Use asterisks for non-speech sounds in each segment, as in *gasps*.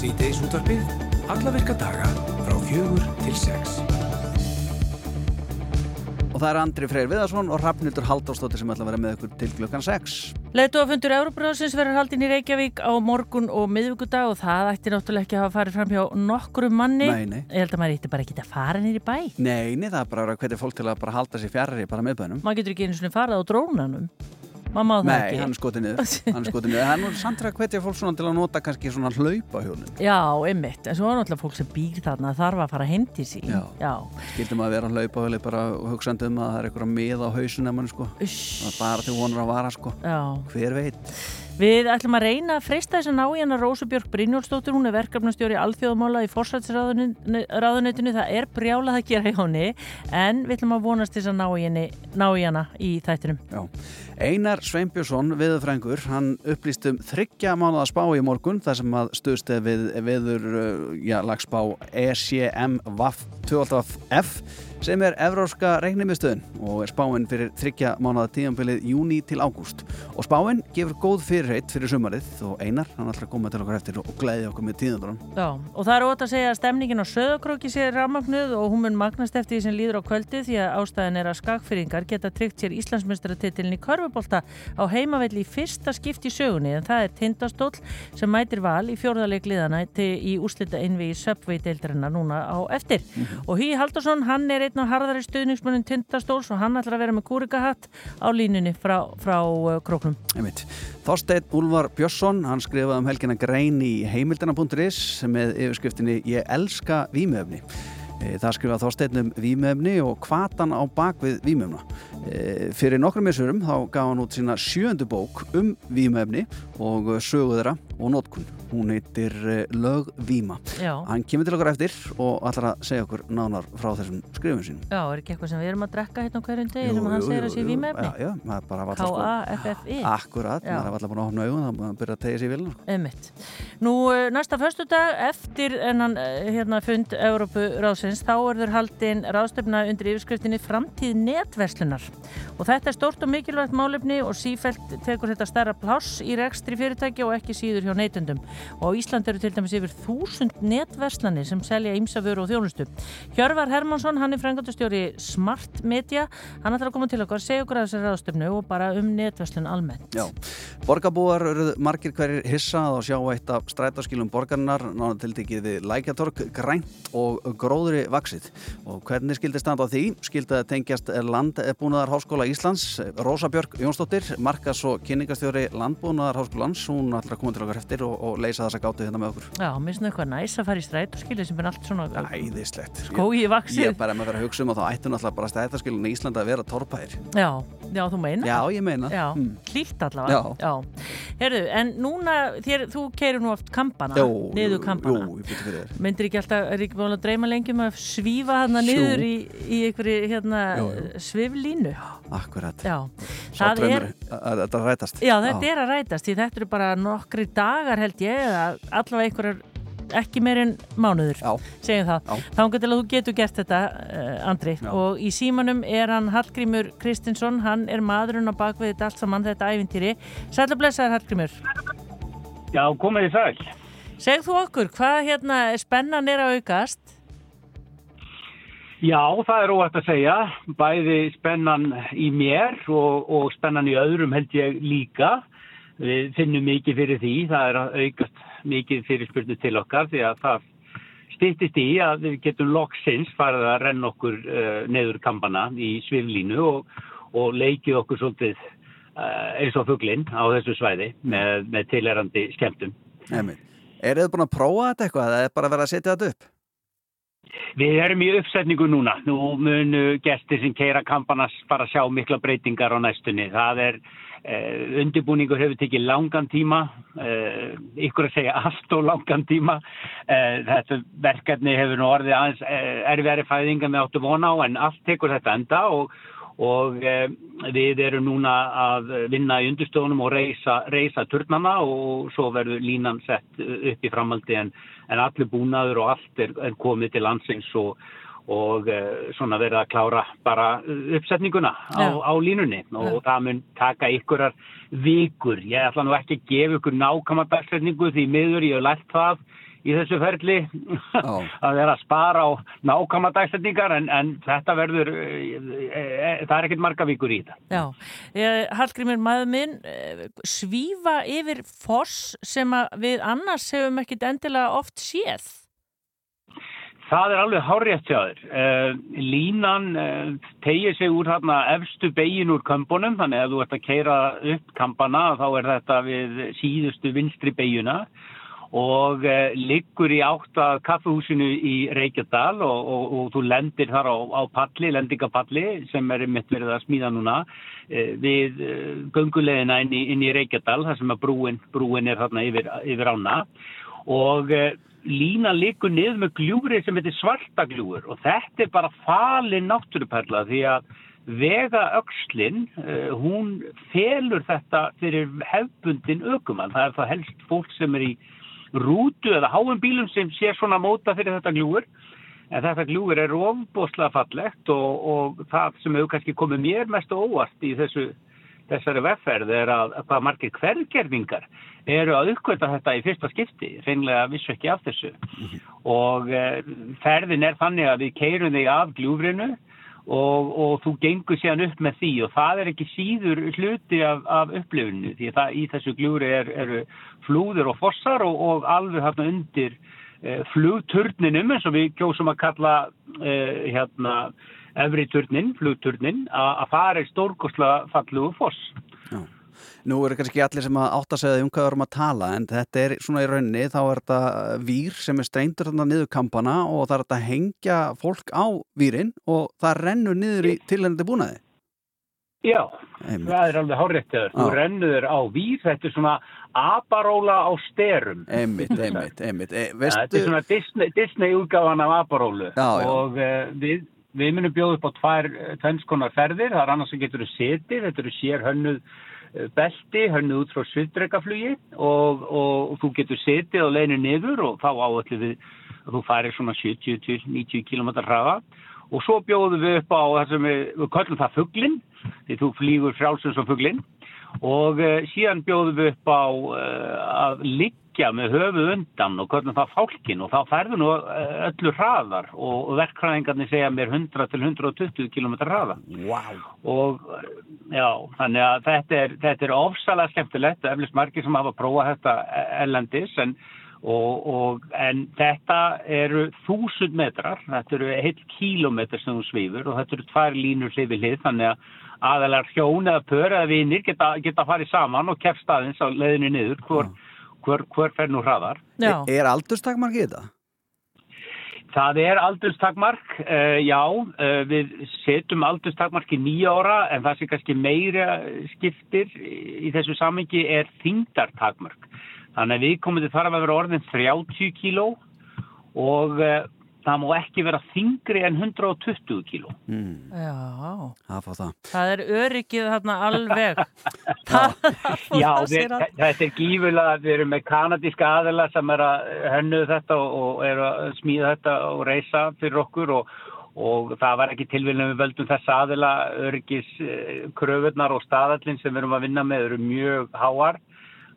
Sýteis útvarpið, alla virka daga frá fjögur til sex. Og það er Andri Freyr Viðarsson og Rafnildur Halldórsdóttir sem ætla að vera með ykkur til klukkan 6. Leituafundur Euróbröðsins verður haldinn í Reykjavík á morgun og miðvíkudag og það ætti náttúrulega ekki að hafa farið fram hjá nokkru manni. Nei, nei. Ég held að maður ætti bara ekki að fara nýri bæ. Nei, nei, það er bara að hvetja fólk til að bara halda sér fjarrri bara meðbænum. Maður getur ekki einu svona farað á það Nei, ekki. hann er skotið niður. Hann er skotið niður. Það er nú samt að hvetja fólk svona til að nota kannski svona hlaupa hjólinn. Já, einmitt. En svo er náttúrulega fólk sem býr þarna þarf að fara heim til sín. Já. Já. Skildum að vera að hlaupa hjóli bara hugsandi um að það er eitthvað mið á hausun manni, sko. Það er bara til vonur að vara, sko. Já. Hver veit? Við ætlum að reyna að freista þess að ná í hana Rósubjörg Brynjólfsdóttir, hún er verkefnastjóri alþjóðamála í forsætsráðunetinu, það er brjálað að gera hjá henni, en við ætlum að vonast þess að ná í, henni, ná í hana í þættinum. Já. Einar Sveinbjörnsson, viðurfrængur, hann upplýst um þryggja mánuða spá í morgun þar sem að stuðst er við viður, já, lagspá ECM VAF 12F sem er evróska reiknimiðstöðin og er spáinn fyrir þryggja mánuða tíðanbilið júni til ágúst. Og spáinn gefur góð fyrirheit fyrir sumarið og Einar, hann að koma til okkar eftir og glæði okkur með tíðanbrann. Já, og það er ótt að segja að stemningin á söðakróki sé rafmagnuð og hún mun magnast eftir því sem líður á kvöldi því að ástæðin er að skakfyrringar geta tryggt sér Íslandsmeistaratitilin í körfubólta á heimavelli í fyrsta skipt í sögunni en það er Tindastóll sem mætir val í fjórðarleik liðana til í úslita innvi einn af harðari stuðningsmunum Tindastóls og hann ætlar að vera með kúrikahatt á línunni frá, frá uh, króknum. Einmitt. Þorsteinn Úlfar Björnsson, hann skrifaði um helgina grein í heimildina.is með yfirskriftinni Ég elska vímöfni. E, Það skrifaði Þorsteinn um vímöfni og kvatan á bakvið vímöfna. E, Fyrir nokkrum missurum þá gaf hann út sína sjöndu bók um vímöfni og sögu þeirra og notkun. Hún heitir eh, Lög Víma. Já. Hann kemur til okkar eftir og ætlar að segja okkur nánar frá þessum skrifum sínum. Já, er ekki eitthvað sem við erum að drekka hérna hverjum degi sem hann segir að sé vímefni? Já, já, maður bara varla sko- K-A-F-F-I Akkurat, Já. maður er alltaf búin að opna augun þá maður byrja að tegja sér í vilna. Einmitt. Nú, eh, næsta föstudag eftir ennan eh, hérna, fund Európu ráðsins, þá verður haldin ráðstöfna undir yfirskriftinni Framtíð netverslunar. Og þetta er stort og mikilvægt málefni og sífælt tekur þetta stærra pláss í rekstri fyrirtæki og ekki síður hjá neytundum. Og á Ísland eru til dæmis yfir þúsund netverslanir sem selja ýmsafur og þjónustu. Hjörvar Hermansson, hann er frangandastjóri Smart Media, hann ætlar að koma til okkar, segja okkur að þessari ráðstöfnu og bara um netverslun almennt. Já, borgarbúar eru margir hverjir hissað að sjá eitt af strætaskilum borgarnar nána tiltekið við Lækjatorg, grænt og gróðri vaksið. Og hvernig skildi standa á því? Skildi að tengjast Landbúnaðar Háskóla Íslands, Rósa Björk Jónsdóttir, markas og kynningastjóri Landbúnaðar Háskólans, hún ætlar að koma til okkar eftir og, og leysa þessa gátu hérna með okkur. Já, mér finnst það eitthvað næs að fara í stræt og skilja sem er allt svona Æðislegt. skói Ég vaksið. er bara með að vera að hugsa um að þá ættu náttúrulega bara strætaskilun í Íslanda að vera torpæðir. Já, já, þú meina. Já, ég meina. Já, Mm. hlýtt allavega. Já. Herðu, en núna, þér, þú keirir nú oft kampana, Jú, niður kampana. Jú, ég byrja fyrir þér. Myndir ekki alltaf, er ekki búin að dreyma lengi um að svífa Jú. niður í, í einhverju hérna, sviflínu? Akkurat. Já, Svo það draumur er, að að þetta rætast. já, þetta er að rætast því þetta eru bara nokkri dagar held ég, eða allavega einhverjar ekki meir en mánuður, Já, segjum það. Já. Þá til að þú getur gert þetta, uh, Andri. Já. Og í símanum er hann Hallgrímur Kristinsson, hann er maðurinn á bakvið þetta allt saman, þetta ævintýri. Sætla blessaður Hallgrímur. Já, komið þið sæl. Segð þú okkur, hvað hérna spennan er að aukast? Já, það er óvægt að segja. Bæði spennan í mér og, og spennan í öðrum held ég líka. Við finnum mikið fyrir því. Það er að aukast mikið fyrir spurnu til okkar því að það stýttist í að við getum loksins farið að renna okkur uh, neður kampana í sviflínu og, og leikið okkur svolítið uh, eins og fugglinn á þessu svæði með, með tilerandi skemmtum. Emil. Eru þið búin að prófa þetta eitthvað eða er bara verið að setja þetta upp? Við erum í uppsetningu núna. Nú munu gestir sem keira kampanas bara sjá mikla breytingar á næstunni. Það er, eh, undirbúningur hefur tekið langan tíma, eh, ykkur að segja allt og langan tíma. Eh, þetta verkefni hefur nú orðið aðeins erfiðari fæðinga með áttu vona á en allt tekur þetta enda og og við erum núna að vinna í undirstofunum og reysa, reysa turnana og svo verður línan sett upp í framaldi en, en allir búnaður og allt er, er komið til landsins og, og eh, svona verið að klára bara uppsetninguna á, á línunni. Og Já. það mun taka ykkurar vikur. Ég ætla nú ekki að gefa ykkur nákvæma dagsetningu því miður ég hef lært það í þessu ferli *laughs* að vera að spara á nákama dagstendingar en, en þetta verður e, e, það er ekkert marga vikur í þetta. Já, e, Hallgrímur maður minn svífa yfir foss sem við annars hefum ekkit endilega oft séð Það er alveg hárétt hjá þér. Uh, línan uh, tegir sig úr hérna efstu begin úr kampunum, þannig að þú ert að keira upp kampana þá er þetta við síðustu vinstri begina og uh, liggur í átt að kaffehúsinu í Reykjadal og, og, og þú lendir þar á, á palli, lendingapalli sem er mitt verið að smíða núna við gungulegina inn í, í Reykjadal þar sem að brúin, brúin er þarna yfir, yfir ána og lína likur niður með gljúri sem heitir svartagljúur og þetta er bara falin náttúruperla því að vega aukslinn, uh, hún felur þetta fyrir hefbundin aukumann. Það er það helst fólk sem er í rútu eða háum bílum sem sé svona móta fyrir þetta gljúur en þetta gljúur er ofboslega fallegt og, og það sem hefur kannski komið mér mest óvart í þessu þessari vefferð er að hvað margir hvergerfingar eru að uppkvöta þetta í fyrsta skipti, reynlega vissu ekki af þessu. Og eh, ferðin er þannig að við keirum þig af gljúfrinu og, og þú gengur síðan upp með því og það er ekki síður hluti af, af upplifinu því að í þessu gljúri er, eru flúður og fossar og, og alveg hérna undir eh, flugturninum eins og við kjósum að kalla eh, hérna efri turnin, flugturnin, að það er stórkosla falluðu foss. Já. Nú eru kannski allir sem að átt að segja um hvað við erum að tala en þetta er svona í raunni þá er þetta vír sem er steindur þarna niður kampana og það er þetta að hengja fólk á vírin og það rennur niður í tilhengandi búnaði. Já, einmitt. það er alveg háréttið. Þú rennur á vír, þetta er svona aparóla á styrum. Einmitt, einmitt, einmitt. E, veistu... Þetta er svona Disney, Disney af aparólu og uh, við Við munum bjóða upp á tvær eh, tvennskonar ferðir, það er annars sem getur setið, þetta eru sér hönnuð eh, belti, hönnuð út frá sviðdregaflugi og, og, og þú getur setið og leginir niður og þá áallir við að þú færir svona 70-90 km hraða. Og svo bjóðum við upp á það sem við, við kallum það fugglinn, því þú flýgur frjálsins á fugglinn og uh, síðan bjóðum við upp á uh, að ligg liggja með höfu undan og hvernig það fálkin og þá færðu nú eh, öllu hraðar og verkræðingarnir segja mér 100 til 120 km hraða wow. og já, þannig að þetta er, þetta er ofsalega skemmtilegt, eflust margir sem hafa prófað þetta ellendis en, og, og, en þetta eru þúsund metrar, þetta eru heilt kílometr sem þú svífur og þetta eru tvær línur hlið þannig að aðalar hjón eða pör eða vinir geta, geta farið saman og keft staðins á leðinu niður mm hver, hver fer nú hraðar. Já. Er aldurstakmark í þetta? Það er aldurstakmark, uh, já, uh, við setjum aldurstakmark í nýja ára en það sem kannski meira skiptir í þessu samengi er þingdartakmark. Þannig að við komum til þar að vera orðin 30 kíló og uh, það má ekki vera þingri en 120 kíló. Mm. Já, það, það. það er öryggið þarna alveg. *laughs* *laughs* Já, við, þetta er gífulega við erum með kanadíska aðela sem er að hönnu þetta og, er að smíða þetta og reysa fyrir okkur og, og það var ekki tilvíðlega við völdum þess aðela öryggis kröfunar og staðallin sem við erum að vinna með eru mjög háar. Eh,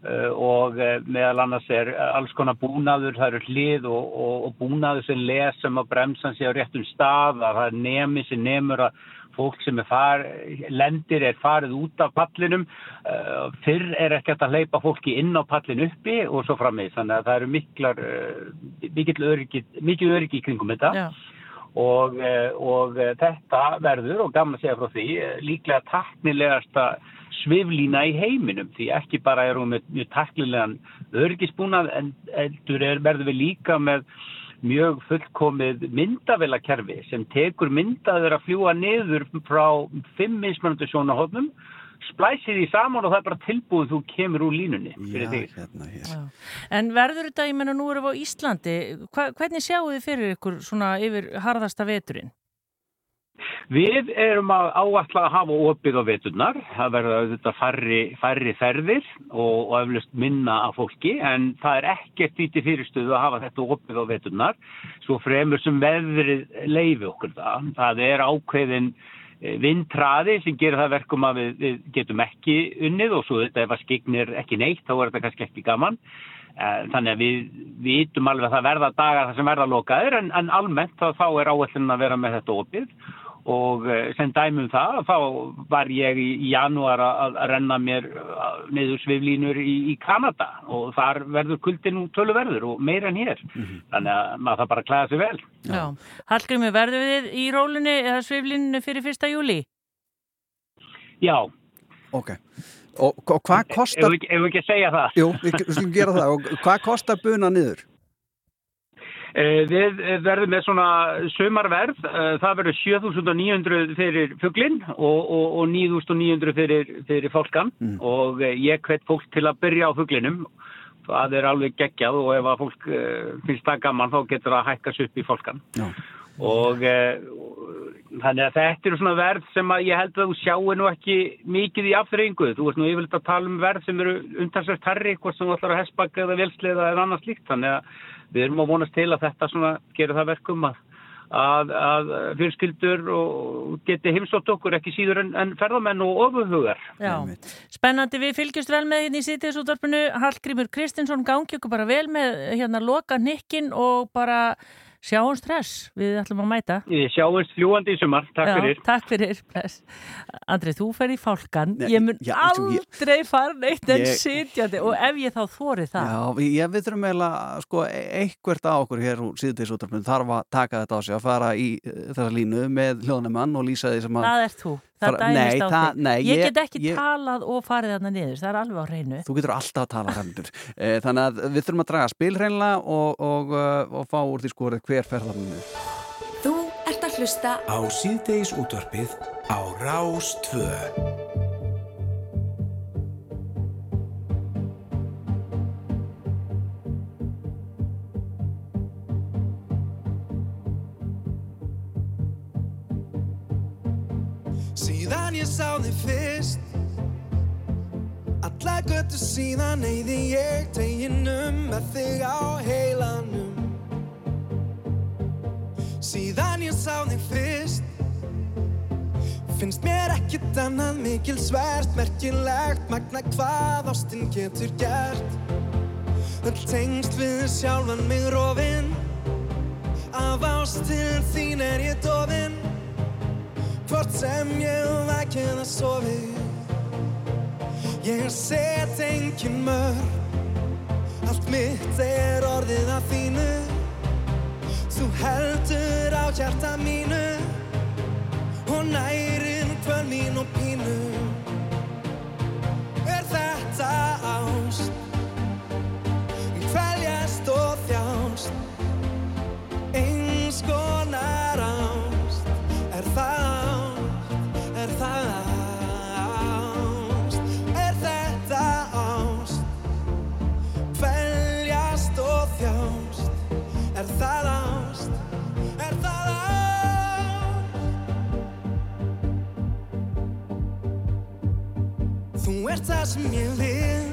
og eh, meðal annars er alls konar búnaður, það eru hlið og, og, og búnaður sem lesum á bremsan sé á réttum stað, að það er nemi sem nemur að fólk sem er far, lendir er farið út af pallinum, fyrr er ekki að hleypa fólki inn á pallin uppi og svo frammeð, þannig að það eru miklar, mikil öryggi, mikil öryggi í kringum þetta. Já. Og, og þetta verður, og gaman að segja frá því, líklega taknilegasta sviflína í heiminum því ekki bara er hún með mjög taklilegan örgisbúnað en eldur er, verður við líka með mjög fullkomið myndavilakerfi sem tekur myndaður að fljúa niður frá fimm mismöndu sjónahotnum splæsið því saman og það er bara tilbúið þú kemur úr línunni fyrir því. Hérna, Já. En verður þetta, ég menna nú erum við á Íslandi, hva, hvernig sjáu þið fyrir ykkur svona yfir harðasta veturinn? Við erum að áallega að hafa opið á veturnar, það verður auðvitað færri, færri ferðir og, og eflust minna af fólki en það er ekkert viti fyrirstöðu að hafa þetta opið á veturnar svo fremur sem veðrið leiði okkur það. Það er ákveðin eh, vindtraði sem gerir það verkum að við, við getum ekki unnið og svo þetta ef að skiknir ekki neitt þá er þetta kannski ekki gaman. Eh, þannig að við vitum alveg að það verða dagar þar sem verða lokaðir en, en almennt þá er áallin að vera með þetta opið og eh, sem dæmum það þá var ég í, janúar að, renna mér neður sviflínur í, í Kanada og þar verður kuldin töluverður og meira en hér mm -hmm. þannig að maður það bara klæða sig vel Já. Hallgrimur, verður við í rólunni eða sviflínu fyrir fyrsta júli? Já Ok Og, og hvað kostar... Ef við ekki að segja það. Jú, við skulum gera það. Og hvað kostar buna niður? Eh, við verðum með svona sömarverð. Eh, það verður 7.900 fyrir fugglinn og, og, og 9.900 fyrir, fyrir fólkan. Mm. Og eh, ég hvet fólk til að byrja á fugglinum. Það er alveg geggjað og ef að fólk finnst það gaman þá getur það að hækkas upp í fólkan. Já. Og, Þannig að þetta eru svona verð sem að ég held að þú sjáu nú ekki mikið í afþreyingu. Þú veist nú yfirleitt að tala um verð sem eru umtalsvægt herri, hvort sem þú ætlar að hessbakka eða velsliða eða annars líkt. Þannig að við erum að vonast til að þetta svona gerir það verkum að, að, að fyrirskildur geti heimsótt okkur ekki síður en, en ferðamenn og ofuhugar. Já, spennandi. Við fylgjumst vel með hérna í sýtiðsútvarpinu. Hallgrímur Kristinsson gangi okkur bara vel með hérna loka nikkin og bara Sjáum stress, við ætlum að mæta. Ég sjáum fljúandi í sumar, takk Já, fyrir. Takk fyrir, bless. Andri, þú fer í fálkan, Nei, ég mun já, aldrei ég, fara neitt en ég, sitjandi og ef ég þá þóri það. Já, ég við þurfum eiginlega, sko, eitthvert á okkur hér úr síðdeisútrafnum þarf að taka þetta á sig að fara í uh, þessa línu með hljóðnumann og lýsa því sem að... Það er þú það dæmist á því. Nei, ég, ég get ekki ég, talað og farið þarna niður, það er alveg á hreinu. Þú getur alltaf að tala hreinu. *laughs* Eh, þannig að við þurfum að draga spilhreinlega og, og, og, og fá úr því skorið hver ferðar niður. Þú ert að hlusta á síðdeis útvarpið á Rás ég sá þig fyrst. Alla göttu síðan eyði ég teginum með þig á heilanum. Síðan ég sá þig fyrst. Finnst mér ekkit annað mikil svært Merkilegt magna hvað ástinn getur gert. Öll tengst við sjálfan mig rofinn Af ástinn þín er ég dofinn Hvort sem ég væk eða sofi Ég set engin mörg Allt mitt er orðið að þínu Þú heldur á hjarta mínu Og nærin hvern mín og pínu. Er þetta ást? Kvæljast og þjást. Eins konar ást. Er það ert það sem ég vil.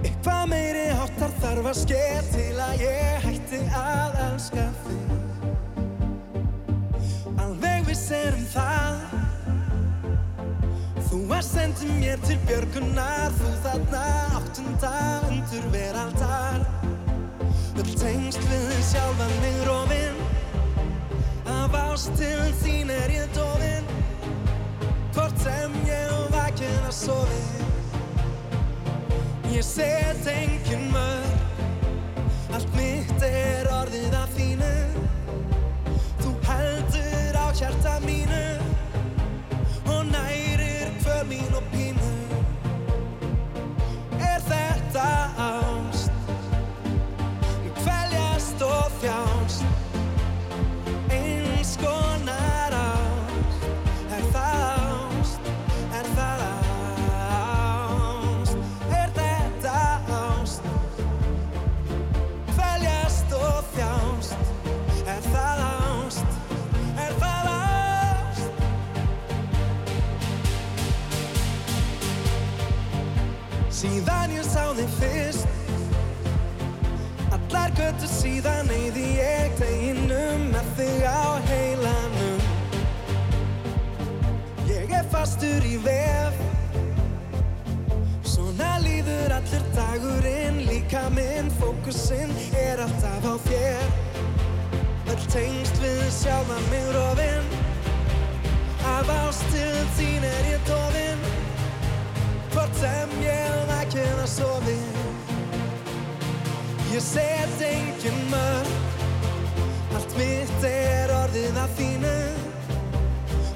Eitthvað meiri áttar þarf að sker til að ég hætti að elska þig. Alveg við serum það. Þú að sendi mér til björgunar. Þú þarna áttunda undur veraldar. Öll tengst við sjálfa mig rófin Af ást til þín er ég dofin. Hvort sem ég vakin að sofi Ég set engin mörg Allt mitt er orðið af þínu. Þú heldur á hjarta mínu þig fyrst Allar göttu síðan eyði ég teginum með þig á heilanum Ég er fastur í vef Svona líður allir dagurinn, líka minn, fókusinn er alltaf á þér. Öll tengst við sjálfa mig rofinn, af ástuð þín er ég dofinn. Hvort sem ég ekki það sofinn. Ég set engin mörg, allt mitt er orðið af þínu.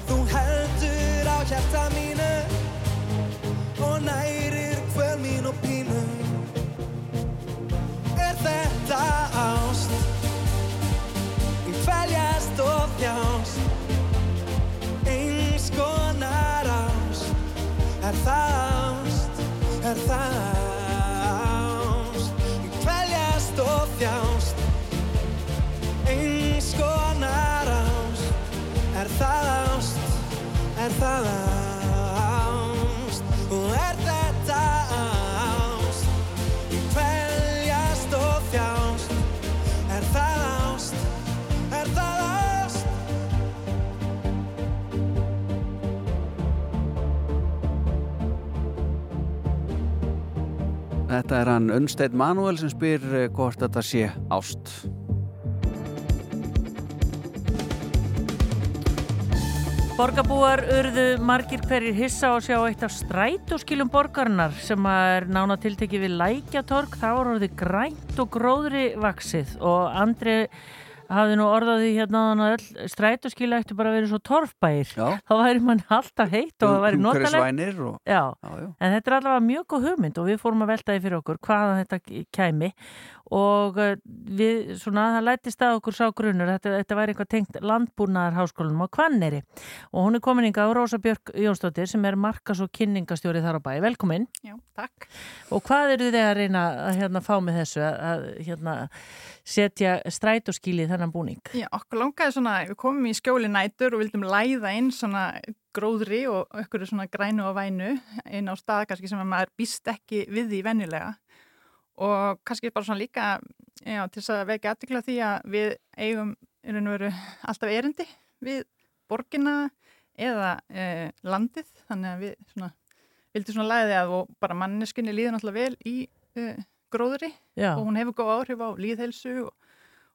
Þú heldur á hjarta mínu og nærir hvöl mín og pínu. Er þetta ást? Í kvæljast og þjást, eins konar ást. Er það? Er það ást? Í kvæljast og þjást, eins konar ást. Er það ást? Er það ást? Þetta er hann Unnsteinn Manuel sem spyr eh, hvort þetta sé ást. Borgarbúar urðu margir hverjir hissa að sjá eitt af strætóskilum borgarinnar sem er nána tiltekið við Lækjatorg. Það var orðið grænt og gróðri vaksið og Andri hafði nú orðaði hérna strætóskila ættu bara að vera svo torfbæir. Já. Þá væri mann alltaf heitt og það væri notalegt. Umhverfisvænir og... En þetta er allavega mjög góð hugmynd og við fórum að velta því fyrir okkur hvaðan þetta kæmi og eh, við, svona, það lætist að okkur sá grunnur, þetta, þetta væri eitthvað tengt landbúnaðar háskólanum á Hvanneri og hún er komin inga á Rósa Björk Jónsdóttir sem er markas- og kynningastjóri þar á bæ. Velkomin. Já, takk. Og hvað eru þið að reyna að hérna, fá með þessu að, að hérna, setja strætóskíli í þennan búning? Já, okkur langaði svona, við komum í skjóli nætur og vildum læða inn svona gróðri og okkur svona grænu og vænu inn á stað kannski sem að maður býst ekki við því venjulega og kannski bara svona líka já, til þess að vekja aðtikla því að við eigum í raun og veru alltaf erindi við borgina eða e, landið þannig að við svona vildum svona læði að og bara manneskunni líður náttúrulega vel í e, gróðri Já, og hún hefur góð áhrif á líðhelsu og,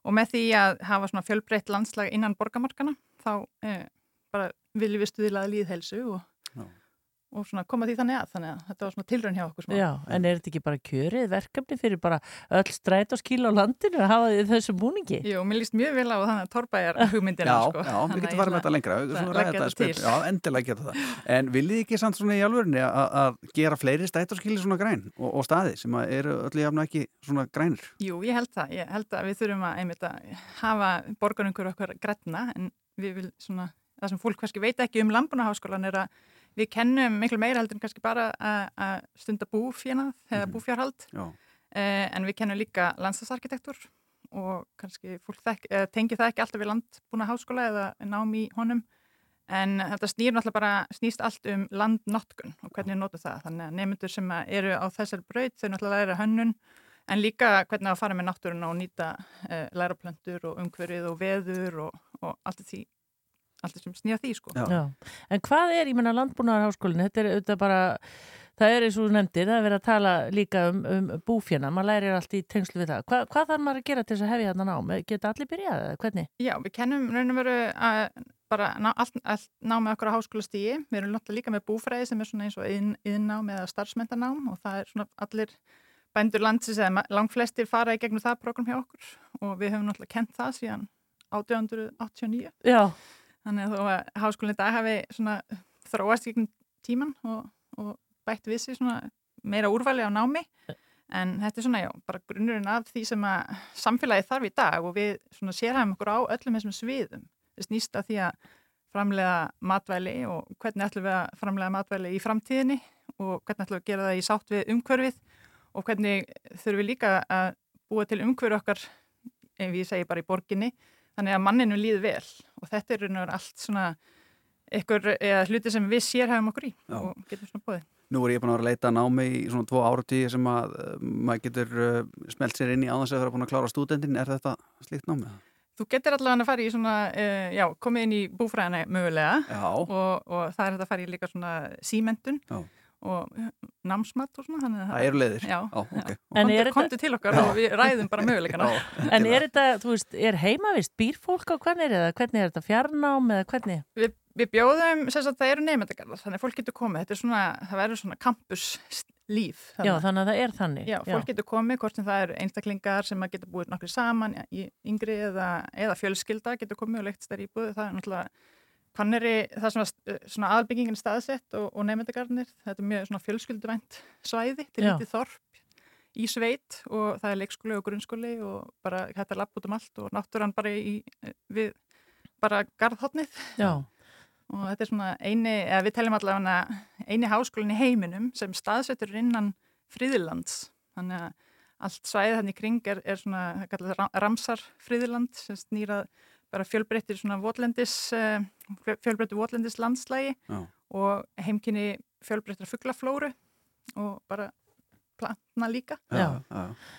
og með því að hafa svona fjölbreytt landslag innan borgamarkana þá eh, bara viljum við stuðlaða líðhelsu og, Já. Og svona koma því þannig að þannig að þetta var svona tilraun hjá okkur smá. já, en er þetta ekki bara kjörið verkefni fyrir bara öll strætóskíli á landinu að hafa því þessu búningi? Jú, mér líst mjög vel á þannig að torbæjar hugmyndina Já, sko. já, Þannig við getum farið með þetta lengra þetta þetta. Já, endilega geta það En viljið ekki samt svona í alvörunni að, að gera fleiri stættarskili svona græn og, og staði sem að eru öllu jafn og ekki svona grænir Jú, ég held það. Ég held að við þurfum að einmitt að hafa borgarungur okkar grætna en við vil svona, það sem fólk kannski veit ekki um landbúnaháskólan er að við kennum miklu meira heldur en kannski bara að, stunda búfjörnað eða Mhm. búfjárhald. Já, eh, en við kennum líka landslagsarkitektur og kannski fólk þekk, eh, tengi það ekki alltaf við landbúnaháskóla eða nám í honum. En þetta snýr náttúrulega bara, snýst allt um landnotkun og hvernig við notum það. Þannig að nefnendur sem eru á þessari braut þau náttúrulega læra hönnun en líka hvernig að fara með náttúruna og nýta eh, læraplöntur og umhverfið og veður og, og allt því allt sem snýja því sko. Já. Já, en hvað er, ég menna landbúnaðarháskólinn, þetta er auðvitað bara, það er eins og nefndir, það er verið að tala líka um, um búfjana, maður lærir allt í tengslu við það. Hva, hvað þarf maður að gera til þess að hefja þarna nám? Geta allir byrjað eða hvernig? Já, við kennum raun og veru að bara ná, allt, allt námið okkur á háskólastígi. Við erum náttúrulega líka með búfræði sem er svona eins og yðnnám eða starfsmentanám og það er svona allir bændur landsins eða ma- langflestir fara í gegnum það program hjá okkur og við höfum náttúrulega kent það síðan 1889. Þannig að þó að háskólinn í dag hafi þróast gegnum tíman og, og bætt svona meira úrvali á námi en þetta er svona, já, bara grunnurinn af því sem að samfélagi þarf í dag og við sérhæfum okkur á öllum þessum sviðum. Það snýst að því að framlega matvæli og hvernig ætlum við að framlega matvæli í framtíðinni og hvernig ætlum við að gera það í sátt við umhverfið og hvernig þurfum við líka að búa til umhverfi okkar, ef ég segi bara í borginni, þannig að manninu líður vel og þetta er raun og veru allt svona eða hluti sem við sérhæfum okkur í Já. og getum svona búið. Nú er ég búin að vera að leita að námi í svona tvo áratíði sem að uh, maður getur uh, smelt sér inn í áðans að vera búin að klára stúdendin. Er þetta slíkt námi? Þú getur allavega að fara í svona, uh, já, komið inn í búfræðina mögulega og, og það er þetta að fara í líka svona símentun Já. Og námsmatt og svona þannig að Það eru leiðir? Já, Ó, ok. já. En er Komdu, þetta- komdu til okkar og við ræðum bara *laughs* möguleikana En er þetta, þú veist, er heimavist býrfólk á hvernig er það? Hvernig er þetta fjarnám eða hvernig? Við, við bjóðum, sem sagt, það eru nefndagarðar þannig að fólk getur komið, þetta er svona það verður svona campuslíf Já, þannig að það er þannig. Já, fólk getur komið, hvort sem það eru einstaklingar sem að geta búið nokkri saman ja, í yngri eða, eða fjölskylda getur komið og leikt stær íbúið, það er náttúrulega Hvanneri, það sem var svona aðalbyggingin staðsett og, og nefndagarnir, þetta er mjög svona fjölskylduvænt svæði til lítið þorp í sveit og það er leikskóli og grunnskóli og bara hægt að lappa út um allt og náttúran bara í, við bara garðhotnið Já, og þetta er svona eini, eða við teljum allavega eini háskólinn í heiminum sem staðsettur innan friðilands þannig að allt svæðið þannig kring er, er svona, það kallar Ramsar friðiland sem snýrað bara fjölbreyttir svona votlendis fjölbreyttir votlendis landslægi Já. og heimkynni fjölbreyttir fugglaflóru og bara plantna líka Já.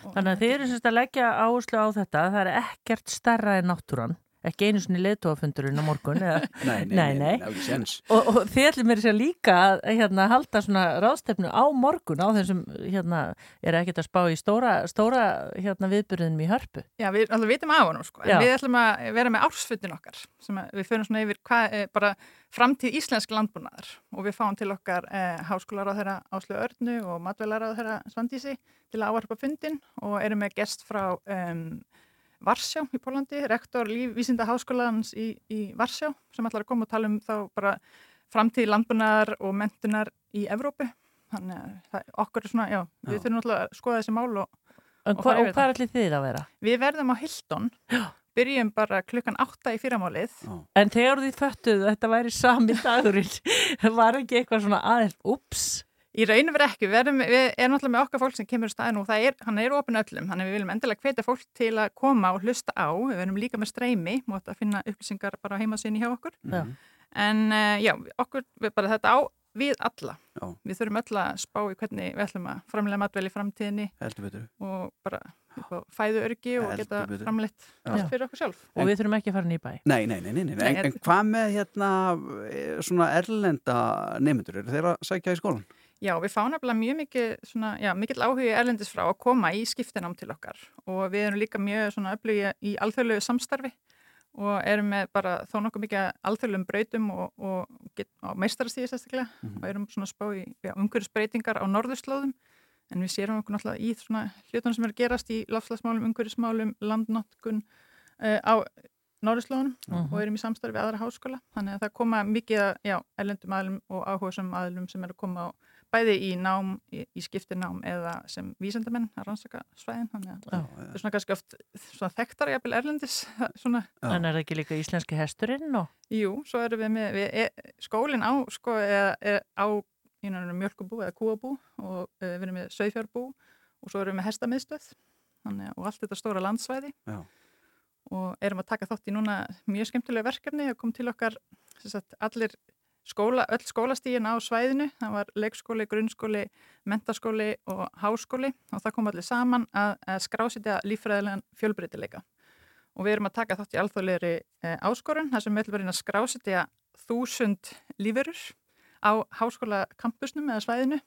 Og þannig að þið eru semst að leggja áherslu á þetta, það er ekkert stærra en náttúran, ekki einu svona leðtóafundurinn á morgun, eða, *laughs* Nei, nei, Nei, nei, nei. og, og þið ætlum mér sér líka að hérna, halda svona ráðstefnu á morgun á þessum, hérna, er ekkert að spá í stóra, stóra hérna, viðbyrðinum í hörpu. Já, við alltaf vitum á honum sko, en við ætlum að vera með ársfundin okkar sem við fyrir svona yfir hvað, eh, bara framtíð íslensk landbúnaðar og við fáum til okkar eh, háskólar á þeirra Áslu Örnu og matvelar á þeirra Svandísi til að ávarpa fundin og erum með gest frá um, Varsjá í Pólandi, rektor lífvísinda háskólanans í, í Varsjá sem ætlar að koma og tala um þá bara framtíð landbúnaðar og mentunar í Evrópu. Þannig að það, okkur er svona, já, við Já. þurfum náttúrulega að skoða þessi mál og En Og hvað ætlir þið að vera? Við verðum á Hilton, byrjum bara klukkan 8 í fyrramálið. En þegar þið föttuðu að þetta væri sami dagurinn, *laughs* var ekki eitthvað svona aðeins, ups, Í raunum verið ekki, við erum, við erum náttúrulega með okkar fólk sem kemur í staðinu og það er, hann er opinn öllum, þannig við viljum endilega hvetja fólk til að koma og hlusta á, við erum líka með streymi, mót að finna upplýsingar bara á heimasíni hjá okkur. Já. En uh, já, okkur, við bara þetta á við alla. Já. Við þurfum öll að spá í hvernig við ætlum að framlega matvel í framtíðinni Heldur betur. og bara fæðu örgi og geta framleitt allt fyrir okkur sjálf. og við þurfum ekki að fara nýbæ. Nei, nei, nei, nei, nei. Nei, En, en hvað með hérna eh, svona erlenda nefndur? Eru þeir að sækja í skólan? Já, við fáum nefnilega mjög mikið, svona, já, mikill áhugi erlendis frá að koma í skiptinám til okkar og við erum líka mjög öflugi í alþjóðlegu samstarfi og erum með bara þó nokkuð mikið alþjóðlegum brautum og, og, á meistarastíði sérstaklega og erum svona að spá í já, umhverfisbreytingar á norðurslóðum en við séum okkur náttúrulega í svona hlutunum sem er gerast í lofslagsmálum, umhverfismálum, landnotkun uh, á norðurslóðunum Mhm. og erum í samstarfi við aðra háskóla þannig að það koma mikið já, erlendum aðlum og áhugasum aðlum sem er að koma á bæði í nám, í, í skiptinám eða sem vísendamenn að rannsaka svæðin þannig að Já. það er svona kannski oft svona þekktar jafnvel erlendis. *laughs* En er það ekki líka íslenski hesturinn og jú, svo erum við með við, e, skólinn á, sko, er, er á mjölkubú eða kúabú og e, við erum með sögfjárbú og svo erum við með hestamiðstöð þannig, og allt þetta stóra landsvæði Já. og erum að taka þátt í núna mjög skemmtilega verkefni að kom til okkar sem sagt, allir skóla, öll skólastígin á svæðinu, það var leikskóli, grunnskóli, mentaskóli og háskóli. Og það kom allir saman að, að skrásitja líffræðilegan fjölbreytileika. Og við erum að taka þátt í alþjóðlegri e, áskorun, þar sem við ætlum að reyna að skrásitja þúsund lífurur á háskólakampusnum eða svæðinu.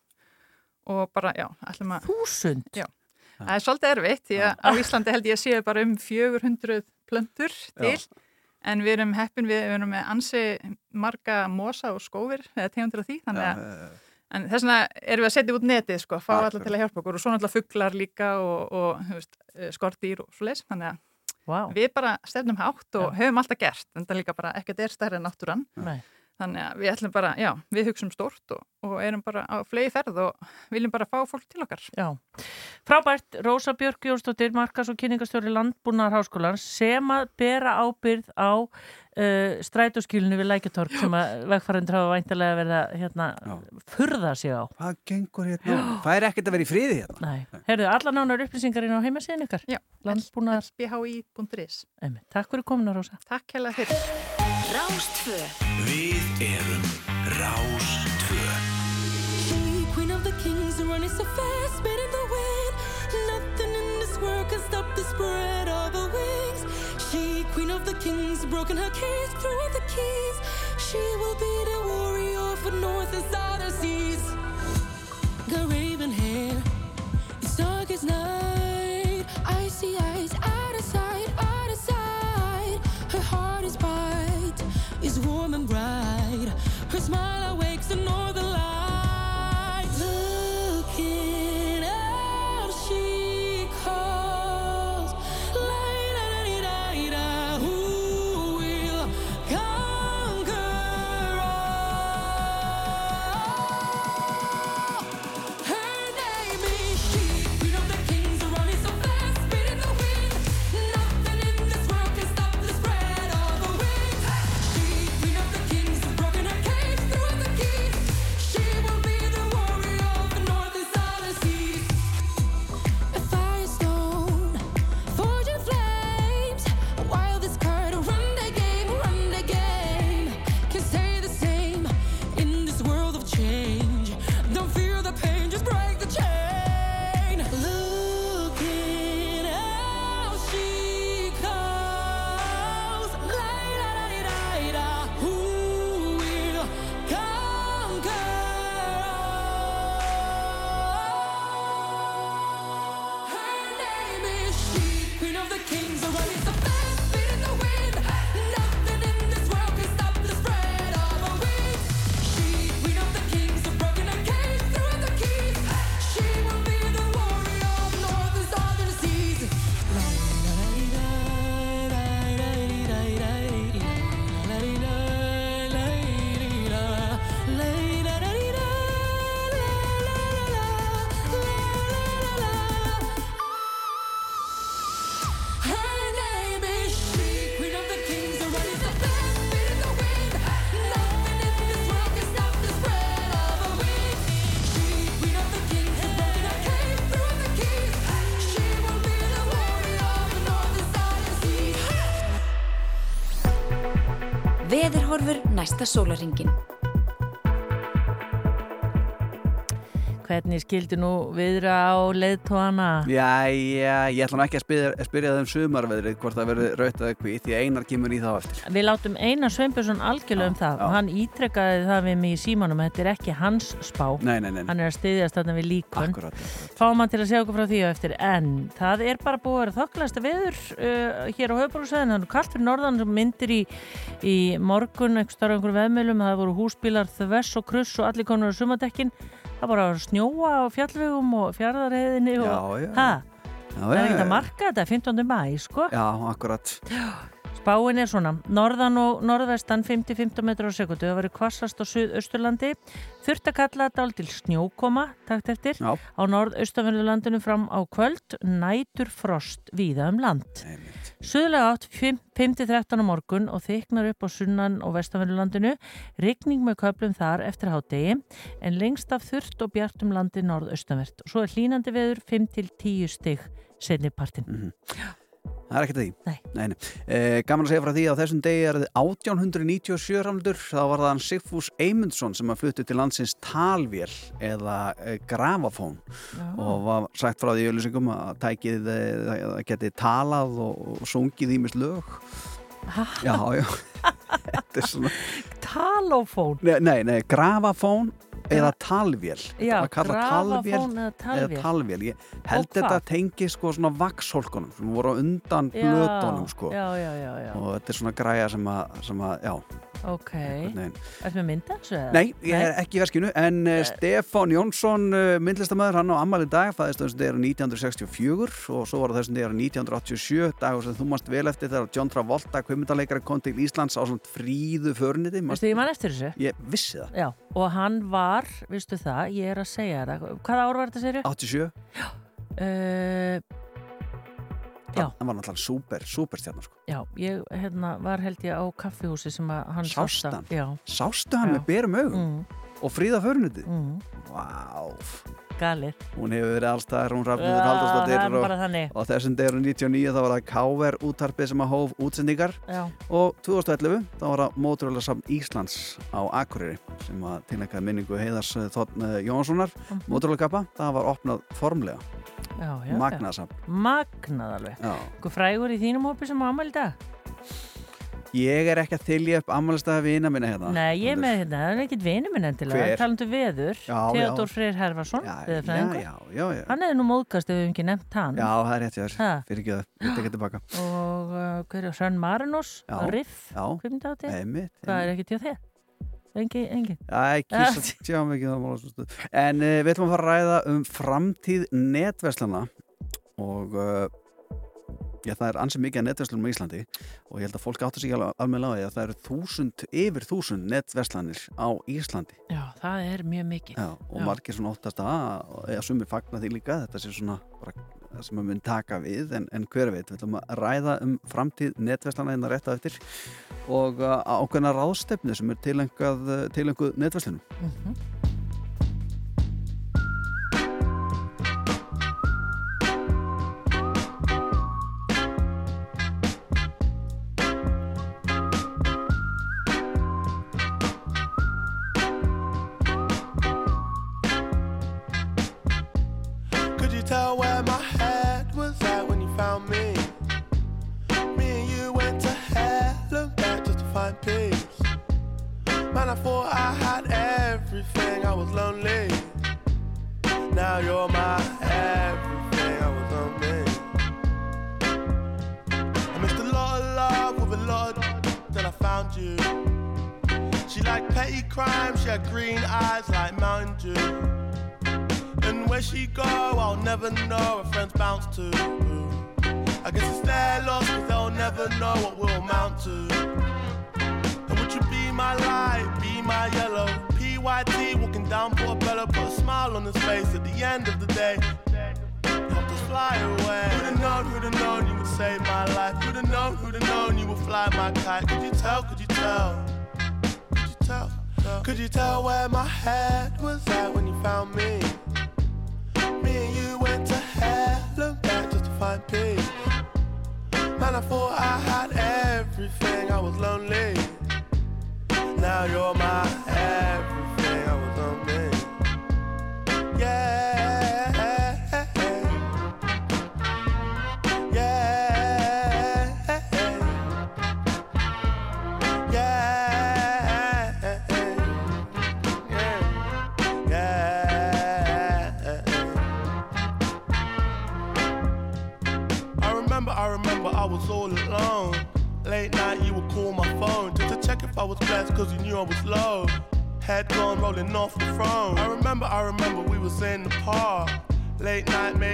Og bara, já, ætlum að þúsund? Já. Það er svolítið erfitt því að á Íslandi held ég að séu bara um 400 plöntur til en við erum heppin við, við erum með ansi marga mosa og skófir eða tegundir af því þannig að en þess vegna erum við að setja út netið sko, fá Akkurat. alla til að hjálpa okkur og svo náttúrulega fugglar líka og, og veist, eh, skordýr og svo leis þannig að Vá, við bara stefnum hátt og höfum alltaf gert en það líka bara ekkert er stærri en náttúran nei. Þannig að við ætlum bara, já, við hugsum stórt og, og erum bara á flegi ferð og viljum bara fá fólk til okkar Já, frábært Rósa Björk Jónsdóttir, markas og kynningastjóri Landbúnaðar Háskólans sem að bera ábyrð á uh, strætóskilinu við Lækjatorg sem að vegfærandur hafa væntalega verið að hérna, Já. furða sig á. Hvað gengur hérna? Það er ekkert að vera í friði hérna. Nei, heyrðu, alla nánar upplýsingar inn á heimasíðin ykkar. Já, Landbúnaðar, bhi.is Einmitt. takk fyrir komuna Rósa. Takk hella fyrir Rástvö Við erum Rástvö The queen of the kings running so fast spinning the wind. Nothing in this world can stop the spread of her wings. She queen of the kings broken her case through the keys. She will be the warrior for north and south seas. Got raven hair It's dark as night. Smile awakes Veðurhorfur Hvernig skildi nú viðra á leiðtóana? Jæja, ég ætla nú ekki að spyrja, að spyrja það um sumarveðrið hvort það verður raut eða hvít því að einar kemur í þá eftir. Við látum Einar Sveinbjörnsson algjörlega um það já. og hann ítrekkaði það við mig í símanum þetta er ekki hans spá Nei, nei, nei, nei. hann er að styðjast þarna við líkun Akkurat, akkurat. fáum hann til að segja okkur frá því á eftir en það er bara búið að vera þokklasta veður uh, hér á höfbruksveðin, það er það það bara snjóa á fjallvegum og fjardarheðinni og Já, já. Já, það er já, ekkert já. að marka þetta 15. mæ, sko Já, akkurat. Spáin er svona, norðan og norðvestan 50-15 metrar á sekundu, það verið kvassast á suðausturlandi, þurft að kalla þetta til snjókoma, takt eftir, Já. á norðaustanverðurlandinu fram á kvöld, nætur frost víða um land. Suðlega átt 5-13 á morgun og þyknar upp á sunnan og vestanverðurlandinu, rigning með köplum þar eftir hádegi, en lengst af þurft og bjart um landi norðaustanvert. Svo er hlínandi veður 5-10 stig setni partin. Það er ekkert að því. Nei. Nei, nei. Eh, gaman að segja frá því að þessum degi er þið 1897 ramldur. Þá var það hann Sigfús Eymundsson sem að fluttu til landsins talvél eða eh, grafafón og var sagt frá því öllusingum að tækið eh, geti talað og, sungið ímis lög. Já, já. *laughs* Þetta er svona... Talófón. Nei, nei, nei grafafón eða talvél. Já, grafafón eða talvél. eða talvél. Ég held þetta hvað? tengi sko svona vaxhólkunum sem voru undan Já, blötunum sko. Já, já, já, já. og þetta er svona græja sem að, sem að já, Ok. Ertu með mynda? Nei, ég er ekki í verskinu en uh, Stefán Jónsson uh, myndlistamæður, hann á ammali dag fæðist þessum degur 1964 og svo var þessum degur 1987 dagur sem þú mást vel eftir þegar John Travolta kvimundaleikari kom til Íslands á svona fríðu förniti ég? Ég vissi það, Já, og hann var, viðstu það, ég er að segja það, hvaða ár var þetta séru? 87 Uh, Já. hann var náttúrulega súper, súper stjarnar sko. já, ég hérna, var held ég á kaffihúsi sem að hann Sást sást að- hann? Já, Sástu hann Já. með berum augum? Mm, og fríða förniti mm, Vá, galið. hún hefur verið allstaðar, hún er Haldarsdóttir og þessum degur 99 þá var það KVR útarpið sem að hóf útsendingar Já, og 2011 þá var það Móturöla Samn Íslands á Akureyri sem að tilnækkaði minningu heiðars Þotn Jónssonar Mhm. Móturöla kappa, það var opnað formlega já, já. magnað samt já. Magnað alveg. Já. Hvað frægur í þínum hópi sem á ammæli í dag? Ég er ekki að þylja upp ammælstæða vina minna hérna Nei, ég með hérna, það er ekkit vinur minn endilega. Hver? Talandu veður, Já, Theodor já. Freyr Herfarsson, já, já, já, já, já. Hann hefði nú móðgast ef við hefum ekki nefnt hann. já, það er rétt þér fyrir ekki það, ég tekja tilbaka Og uh, hver er Hrönn Marinós, Já. Riff, Já, kvimdátti. Hvað er ekki til þér? Engi, engi. Æ, kýrsa, *laughs* tjá mikið það mála En uh, við ætlum að fara að ræða um framtíð netverslana og uh, já, það er ansið mikið að netverslunum í Íslandi og ég held að fólk áttur sig alveg að það eru þúsund, yfir þúsund netverslanir á Íslandi Já, það er mjög mikið. já, og Já. margir svona óttast að eða sumir fagna því líka, þetta sé svona bara, það sem að mun taka við en, en hver veit, við ætlum að ræða um framtíð netverslana innan rétt á eftir og uh, ákveðna ráðstefni sem er tilenguð netverslunum Mhm. Could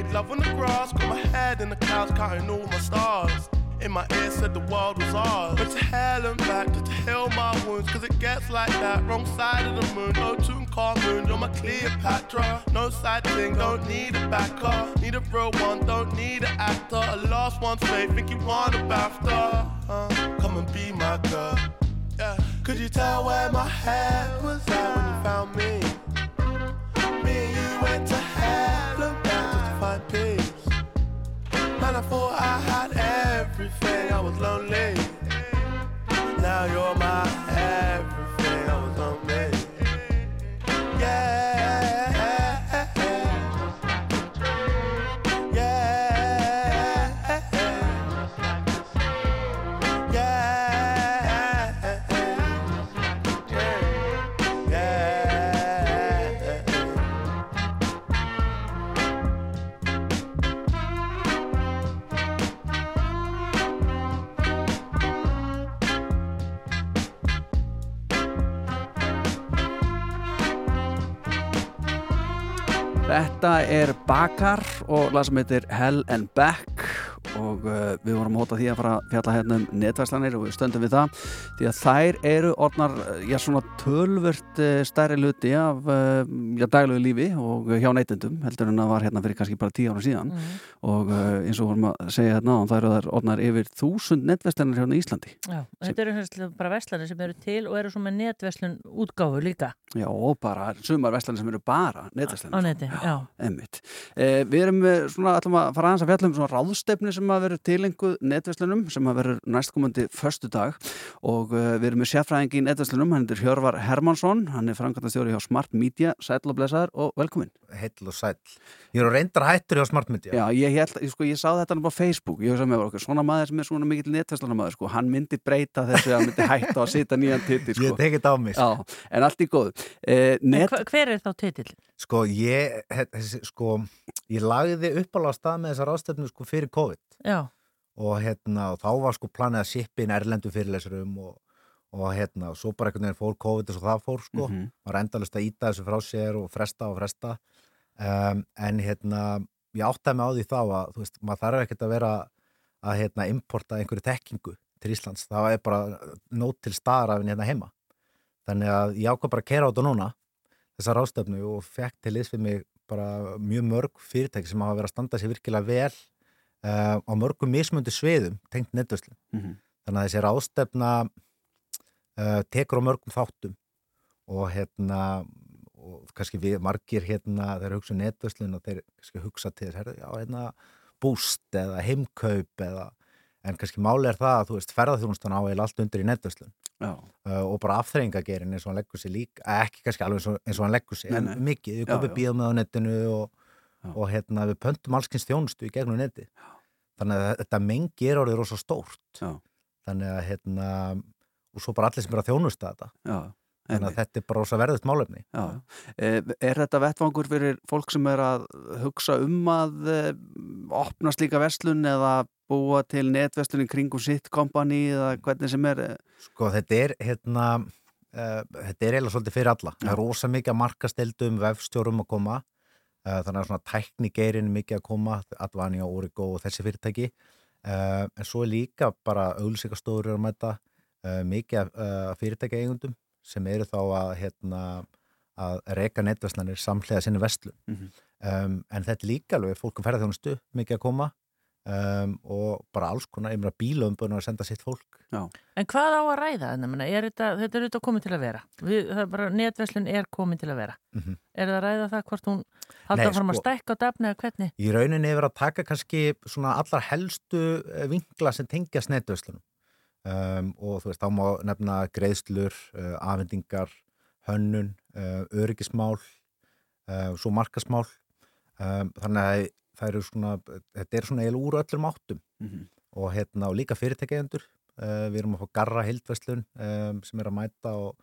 made love on the grass, got my head in the clouds, counting all my stars. In my ear said the world was ours. Went to hell and back to heal my wounds, cause it gets like that. Wrong side of the moon, no tune car moon, you're my Cleopatra. No side thing, don't need a backer. Need a real one, don't need an actor. A lost one's fake, think you want a BAFTA. Uh, come and be my girl. Yeah. Could you tell where my head was at when you found? Me Man, I thought I had everything, I was lonely. Now you're my everything, I was lonely. Þetta er Bakar og lag sem heitir Hell and Back og uh, við vorum að hóta því að fara að fjalla hérna um netvæslanir og við stöndum við það. Því að þær eru orðnar, uh, já svona tölvört uh, stærri luti af uh, já, daglegu lífi og hjá neytendum heldur en að var hérna fyrir kannski bara tíu ára síðan. Og uh, eins og vorum að segja hérna á það eru þær orðnar yfir þúsund netvæslanir hérna í Íslandi. Já, þetta eru sem, bara verslanir sem eru til og eru svo með netverslun útgáfu líka. Já, og bara sumar verslanir sem eru bara netvæslanir sem að vera tilenguð netverslunum sem að vera næstkomandi förstu dag og eh, við erum með sérfræðingi í netverslunum, hann er Hjörvar Hermansson, hann er framkvæmtastjóri hjá Smart Media, sæl og blessaður og velkomin. heill og sæll. Ég er á reyndar hættur hjá Smart Media. Já, ég, held, ég, sko, ég sá þetta nú á Facebook, ég hugsa með okkur, svona maður sem er svona mikill netverslunamaður, sko, hann myndi breyta þessu að hann myndi hætta að sita nýjan titil, sko. Ég tekið þetta á mig. Já, en allt í góð. Eh, net... hva, hver er þá titill? Sko, ég, sko, ég lagði uppalega á stað með þessar ástefnu sko fyrir COVID Já, og hérna, og þá var sko planið að shippin erlendu fyrirlesurum og, og hérna, svo bara einhvern veginn fór COVID og svo það fór sko, Mhm. maður endalust að íta þessu frá sér og fresta og fresta um, en hérna ég áttaði mig á því þá að þú veist, maður þarf ekkert að vera að hérna, importa einhverju tekkingu til Íslands, það er bara nót til staðar af henni hérna heima. Þannig að ég ákvað bara að kera á þetta núna þessa ráðstöfnu og fekk til við mig bara mjög mörg fyrirtæki sem hafa verið að standa sér virkilega vel uh, á mörgum mismundi sviðum tengt netvöslu Mhm. þannig að þessi ráðstöfna uh, tekur á mörgum þáttum og hérna og kannski við margir hérna þeir hugsa um netvöslun og þeir kannski hugsa til þess herri, já hérna búst eða heimkaup eða en kannski máli er það að þú veist ferðarþjónustan á eða allt undir í netvöslun Já. uh, og bara afþreyingagerin eins og hann leggur sér líka ekki kannski alveg eins og, eins og hann leggur sér en mikið, við Já, komum já. bíðum með á netinu og, Já. og hérna við pöntum allskins þjónustu í gegnum neti þannig að þetta mengi er orðið rosa stórt Já. þannig að hérna og svo bara allir sem er að þjónusta þetta Já, þannig að þetta er bara rosa verðut málefni Já. Eh, Er þetta vettvangur fyrir fólk sem er að hugsa um að eh, opna slíka verslun eða búa til netverslun í kringum sitt kompani eða hvernig sem er? eh? Sko þetta er hérna uh, þetta er eiginlega svolítið fyrir alla það er rosa mikið að markastildum vefstjórum að koma uh, þannig að svona tæknigeirin mikið að koma, Advani og Origo og þessi fyrirtæki uh, en svo er líka bara auðlýsingarstofur að mæta mikið fyrirtæki eigundum sem eru þá að hérna að reyka netverslanir samhlega sinni vestlun Mhm. um, en þetta er líka alveg fólk um ferðarþjónustu mikið að koma um, og bara alls konar, ég meina bílaumbunum að senda sitt fólk Já. En hvað á að ræða? Menna, er þetta, þetta er auðvitað komið til að vera. Við, það er bara, netverslun er komið til að vera. Mhm. Er það að ræða það hvort hún halda fram að sko- stækka og dafna eða hvernig? Í rauninni yfir að taka kannski svona allar helstu eh, vinkla sem tengjast netvöslunum um, og þú veist, þá má nefna greiðslur, uh, afhendingar, hönnun, uh, öryggismál, uh, svo markasmál. Um, þannig að það eru svona, þetta er svona eiginlega úr öllum áttum Mhm. og, hérna, og líka fyrirtækjaendur. Við erum að fá garra heildverslun um, sem er að mæta og,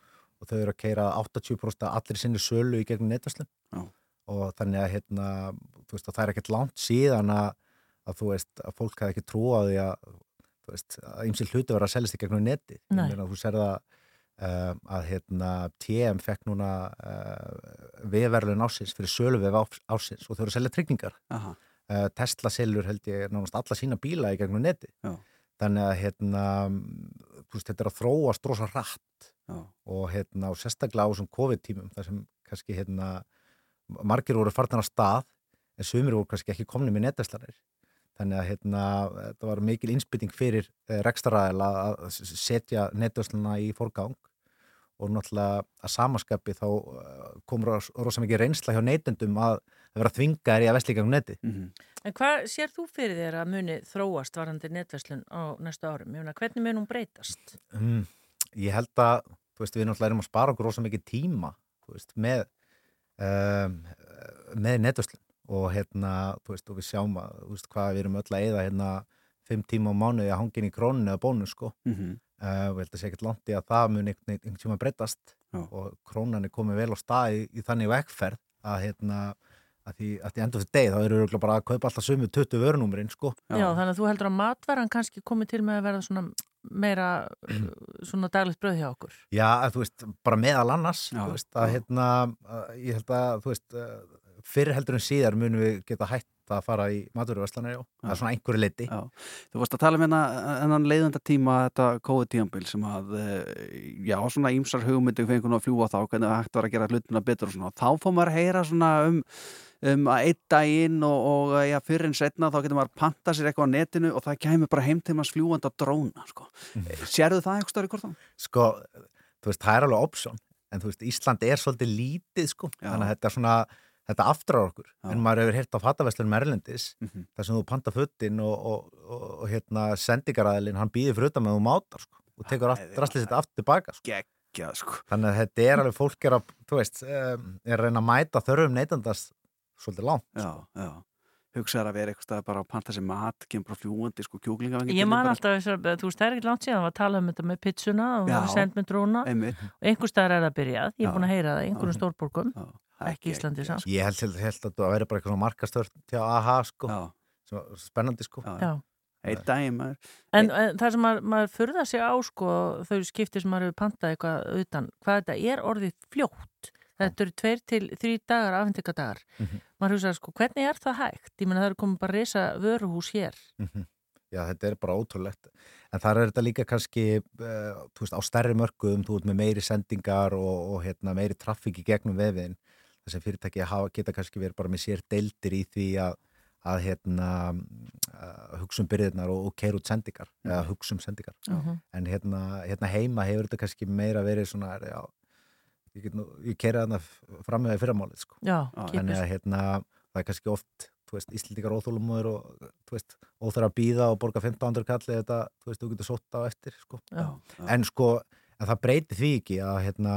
og þau eru að keira 80% af allir sinni sölu í gegnum netverslun Já. og þannig að hérna, þú veist, að það er ekkert langt síðan að, að þú veist, að fólk hafi ekki trú á því að þú veist, að ymsil hluti verða að seljast í gegnum neti þú sér það uh, að hérna TM fekk núna uh, vefverlun ásins fyrir söluvef ásins og þau eru að selja tryggingar. Aha. uh, Tesla selur held ég nánast alla sína bíla í gegnum neti Já. þannig að hérna þú veist, þetta er að þróast rosa rætt og hérna og sérstaklega á þessum COVID-tímum þar sem kannski hérna margir voru farnar á stað en sumir voru kannski ekki komni með netverslanir þannig að hérna þetta var mikil innspytting fyrir eh, rekstaraðila að setja netverslana í forgang og náttúrulega að samaskapi þá eh, kom ros- rosa mikið reynsla hjá neytendum að það vera þvingaðir í að vesla í gangum neti Mhm. En hvað sér þú fyrir þér að muni þróast varandi netverslun á næstu árum? Ég meina, hvernig mun hún breytast? Mm, ég held að, þú veist, við náttúrulega erum að spara okkur rosa mikið tíma, þú veist, með, um, með netverslun og hérna, þú veist, og við sjáum að, þú veist, hvað við erum öll að eyða hérna fimm tíma á mánuði að hangin í króninu eða bónus, sko. Mhm. Uh, við held að sé ekkert langt í að það mun einhvern veginn- tíma breytast Já. og krónan er komið vel á stað í, í þannig vekkferð að hérna, að því að því endur fyrir deg þá eru örugglega bara að kaupa alltaf sömu 20 vörunúmerinn, sko. Já. þannig að þú heldur að matvaran kannski komið til með að verða svona meira *clears throat* svona daglegt bröð hjá okkur. Já, að, þú veist, bara meðal annars Já, þú veist, að já. hérna að, ég held að, þú veist fyrr heldur en síðar munum við geta hætt að fara í maturvæslanir, já, það er svona einhverju leiti Já, þú varst að tala um hérna ennan leiðanda tíma þetta COVID-tíambil sem að, eh, já, svona ímsar hugmyndu fengun að fljúa þá, hvernig það hægt var að gera hlutina betur og svona, og þá fór maður að heyra svona um, um að einn daginn og, og já, fyrir en setna þá getur maður að panta sér eitthvað á netinu og það kemur bara heim til maður fljúandi að dróna, sko. Sérðu það eitthvað stöður í hvort þá? sko, þú veist, það er alveg option en þú veist, Ísland er svolítið lítið sko, Já. þannig að þetta er svona þetta aftrar okkur, Já. en maður hefur heyrt á fattaveslunum Erlendis, Mhm. þar sem þú panta föttin og, og, og, og hérna sendingaræðilinn, hann býður fyrir utan með þú mátar sko, og tekur Það allt, drastlið sitt aftur tilbaka sko. Geggjað, sko. þannig að þetta er alveg fólk er að, þú veist, um, er að reyna að mæta þörfum neytandast svolítið langt Já, já. Hugsaður að vera eitthvað staðar bara að panta sér mat, kemur bara fljúandi, sko, kjúklingavengi. Ég man alltaf þess að, þú veist, það er ekki langt síðan að tala um þetta með pizzuna og það var send með dróna og einhver staðar er það byrjað, ég er búin að heyra það Já. stórborgum, Já, það ekki Íslandi samt. Ég held, held, held að það væri bara eitthvað markastörn til AHA sko, Já, sem spennandi sko. Eitt daginn maður En, en það sem maður, maður furða sig á sko, þau skipti sem maður hefur pantað eitthvað utan, hvað þetta er orðið fljótt. Þetta eru tveir til þrý dagar afhendingadagar. Mhm. Maður hugsaði sko, hvernig er það hægt? Ég menna það eru komið bara að reysa vöruhús hér. Mhm. Já, þetta er bara ótrúlegt. En þar er þetta líka kannski, uh, veist, á stærri mörkuðum, þú veist, með meiri sendingar og, og hérna, meiri traffík í gegnum vefiðin. Þessi fyrirtæki hafa, geta kannski verið bara með sér deildir í því að, að hérna, uh, hugsa um byrðirnar og, og keira út sendingar, eða hugsa um sendingar. Mhm. En hérna, hérna heima hefur þetta kannski meira verið svona, já, ég, get nú, ég keira þarna fram með fyrramálið, sko. Já, Þannig kipis. að hérna, það er kannski oft þú veist, Íslendingar óþólumóður og þú veist, óþar að býða og borga 1500 kalli þetta, þú veist, þú getur sótt á eftir sko. Já. en sko en það breytir því ekki að hérna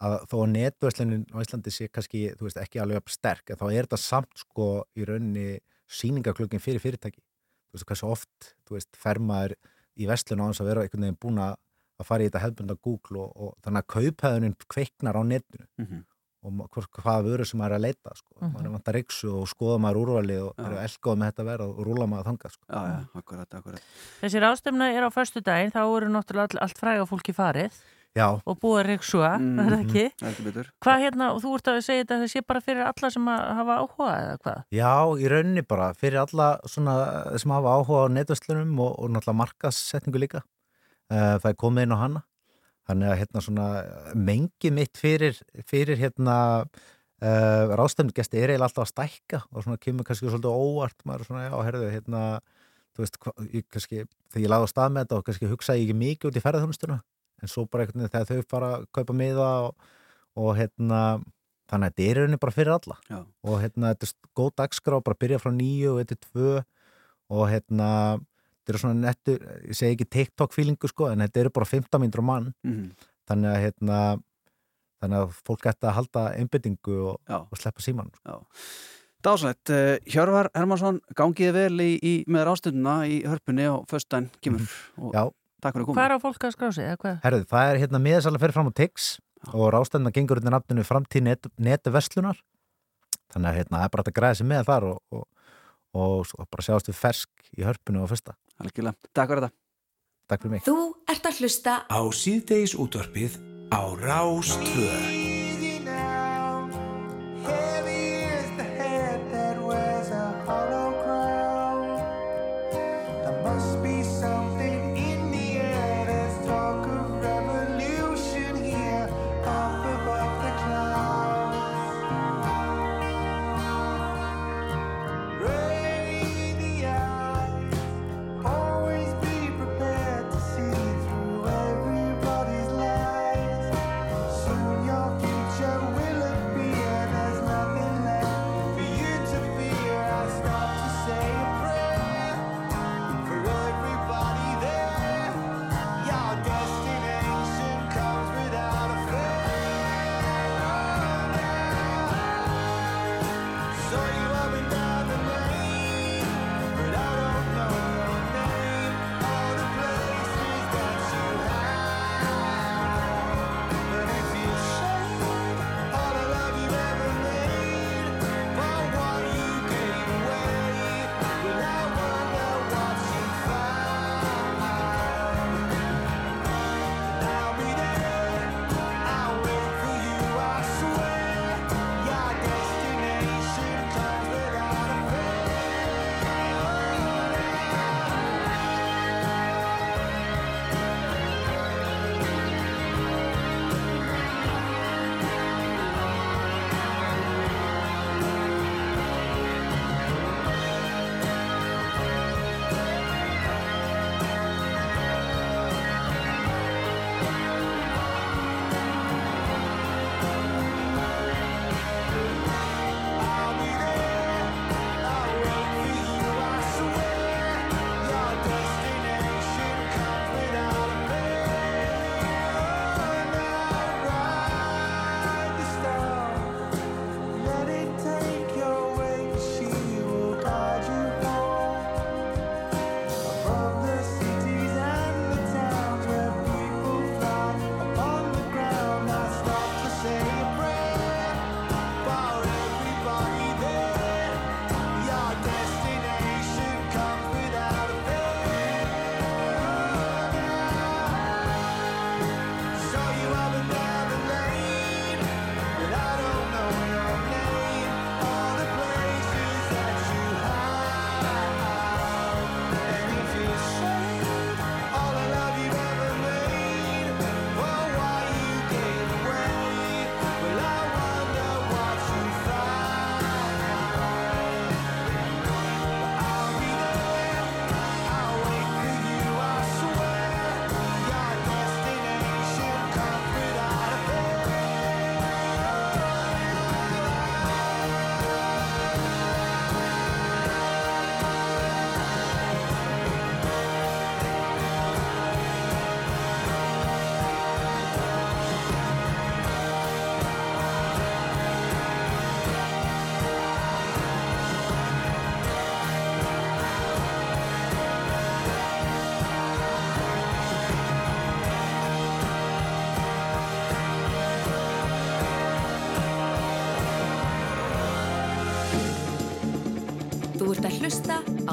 að þó að netverslinin á Íslandi sé kannski, þú veist, ekki alveg jafn sterk en þá er þetta samt sko í rauninni síningaklögin fyrir fyrirtæki þú veist, hversu oft, þú veist, fer maður í verslun á þess að vera einhvern veginn búin að að fara í þetta hefðbunda Google og, og þannig að kauphæðunin kveiknar á netinu Mhm. og ma- hvort, hvaða vöru sem maður er að leita sko. Mhm. maður er vant að reyksu og skoða maður úrvali og eru elgóð með þetta verð og rúla maður þangað sko. Já, já, akkurat, akkurat Þessi ráðstöfna er á förstu daginn, þá eru náttúrulega all, allt fræga fólki farið Já, og búið að reyksua, mm er það ekki? Heldur betur. Hvað hérna, og þú ert að segja þetta að það sé bara fyrir alla sem að hafa áhuga eða hvað? já, í rauninni bara fyrir alla svona sem hafa áhuga á netverslunum og, og náttúrulega markasetningu líka. Uh, það er komið inn á hana. Þannig að hérna svona mengi mitt fyrir, fyrir hérna uh, ráðstöfnugesti er eiginlega alltaf að stækka og svona kemur kannski svolítið óvart. Maður svona, já, herðu, hérna þú veist, hva, ég, kannski, þegar ég laði á stað með þetta og kannski hugsaði ég ekki mikið út í ferðarþjónustuna en svo bara einhvern veginn þegar þau fara að kaupa miða og, og hérna þannig að þetta er í rauninni bara fyrir alla Já. og hérna þetta er góð dagskrá bara byrja frá nýju og þetta er tvö og hérna þetta eru svona nettur, ég segi ekki TikTok feelingu sko en þetta eru bara 15 mínútur á mann Mhm. þannig að hérna þannig að fólk ætti að halda einbyttingu og, og sleppa síman Já. Dásanlegt, uh, Hjörvar Hermansson gangiði vel í, í með rástunduna í hörpunni og föstudaginn kemur og Mhm. Já, takk fyrir að Hvað koma. Er á fólk að skrá sig eða hvað? herðu, það er hérna miðasalega fyrir fram á Tix og rástæðina gengur undir nafninu framtíð net, netverslunar. Þannig að hérna, það er bara að græða sig með þar og, og, og svo bara sjáast við fersk í hörpunni og fyrsta. Algjörlega, takk fyrir þetta. Takk fyrir mig. Þú ert að hlusta Á síðdeis útvarpið á Rás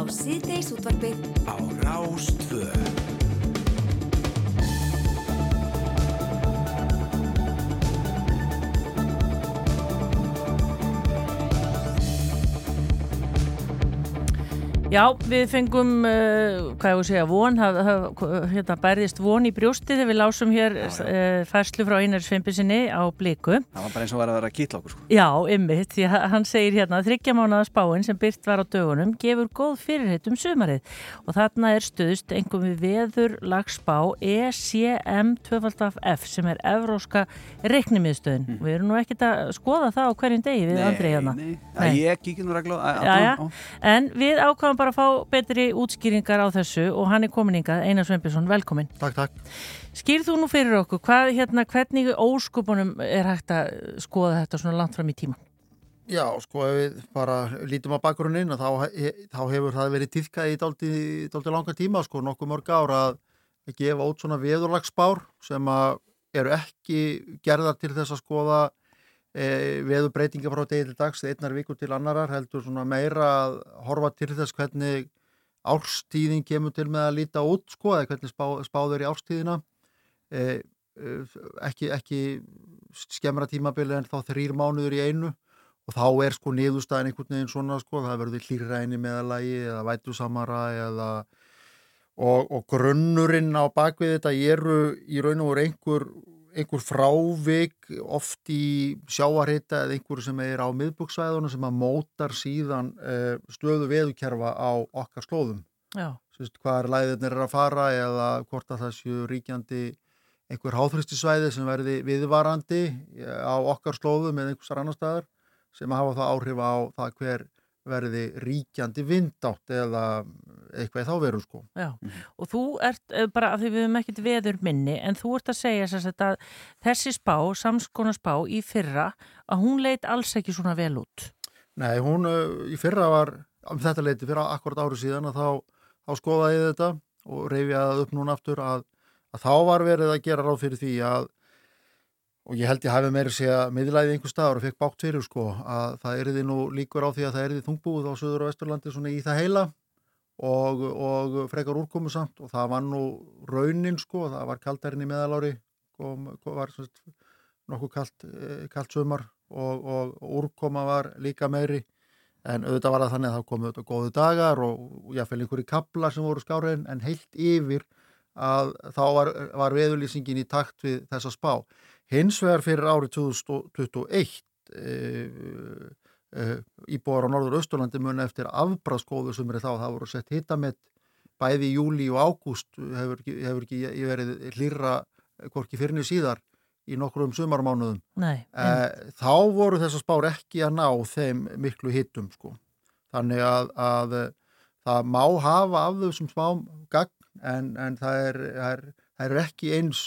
hlusta á síðdeis útvarpið Já, við fengum, uh, hvað ég voru að segja, von, haf, haf, hérna bærðist von í brjósti þegar við lásum hér já, já. Uh, færslu frá Einar Svimpisinni á bliku. Það var bara eins og var að vera kýtla okkur. Sko. Já, ymmið, því hann segir hérna að þryggjamánaða spáinn sem byrt var á dögunum gefur góð fyrirheit um sumarið og þarna er stöðust einhverjum við veður lagspá ECM 2FF sem er evróska reiknimiðstöðin. Mm. Við erum nú ekkert að skoða það á hverjum degi við Andrei hérna. Nei, nei, nei. ég kíkir nú regla á. En við ákvæmum bara að fá betri útskýringar á þessu og hann er komin yngað, Einar Sveinbjörnsson, velkomin. Takk, takk. Skýrð þú nú fyrir okkur, hvað, hérna, hvernig óskupunum er hægt að skoða þetta svona langt fram í tíma? Já, sko, ef við bara lítum á bakgrunnin, þá, þá hefur það verið týðkað í dálti langa tíma, sko, nokkuð mörg ára að gefa út svona veðurlagsspár sem eru ekki gerðar til þess að skoða veðu breytinga frá degi til dags einnar viku til annarar heldur svona meira að horfa til þess hvernig árstíðin kemur til með að líta út sko eða hvernig spá, spáður í árstíðina. E, ekki, ekki skemmra tímabili en þá þrýr mánuður í einu og þá er sko niðurstæðin einhvern veginn svona sko það verður hlýræni meðalagi eða vætusamara eða og, og grunnurinn á bakvið þetta eru í raun og einhver einhver frávik oft í sjáarhita eða einhver sem er á miðbúksvæðunum sem að mótar síðan uh, stöðu veðukerfa á okkar slóðum. Sýst, hvað er læðirnir að fara eða hvort að það séu ríkjandi einhver háþristisvæði sem verði viðvarandi eh, á okkar slóðum eða einhversar annar staðar sem að hafa það áhrif á það hver verði ríkjandi vindátt eða eitthvað þá veru sko. Já, mm -hmm. og þú ert eh, bara, af því við hefum ekkert veður minni, en þú ert að segja sagt, að þessi spá, samskona spá í fyrra, að hún leit alls ekki svona vel út. Nei, hún uh, í fyrra var, um þetta leiti fyrra akkurat árið síðan að þá, þá skoðaði þetta og reyfi að það upp núna aftur að, að þá var verið að gera ráð fyrir því að og ég held ég hafi meiri sé að miðlæði einhver staður og fekk bátt fyrir sko að það erði nú líkur á því að það erði þungbúið á Suður og Vesturlandi svona í það heila og, og frekar úrkomu samt. Og það var nú raunin sko, það var kaldarinn í meðalári kom, var svona, nokkuð kalt, eh, kalt sumar og, og, og úrkoma var líka meiri. En auðvitað var það þannig að það komu auðvitað góðu dagar og jáfnveil einhverju kabla sem voru skáriðin en heilt yfir að þá var, var veðulýsingin í takt við þessa spá Hins vegar fyrir árið 2021 e, e, íbúar á Norður Östurlandi mun eftir afbraskóðu sem er þá, það voru sett hitamett bæði í júli og ágúst hefur, hefur ekki verið hlýra hvorki fyrirni síðar í nokkrum sumarmánuðum. Nei, e, þá voru þessar spár ekki að ná þeim miklu hitum sko. Þannig að, að það má hafa af þessum smám gagn en, en það er, er það eru ekki eins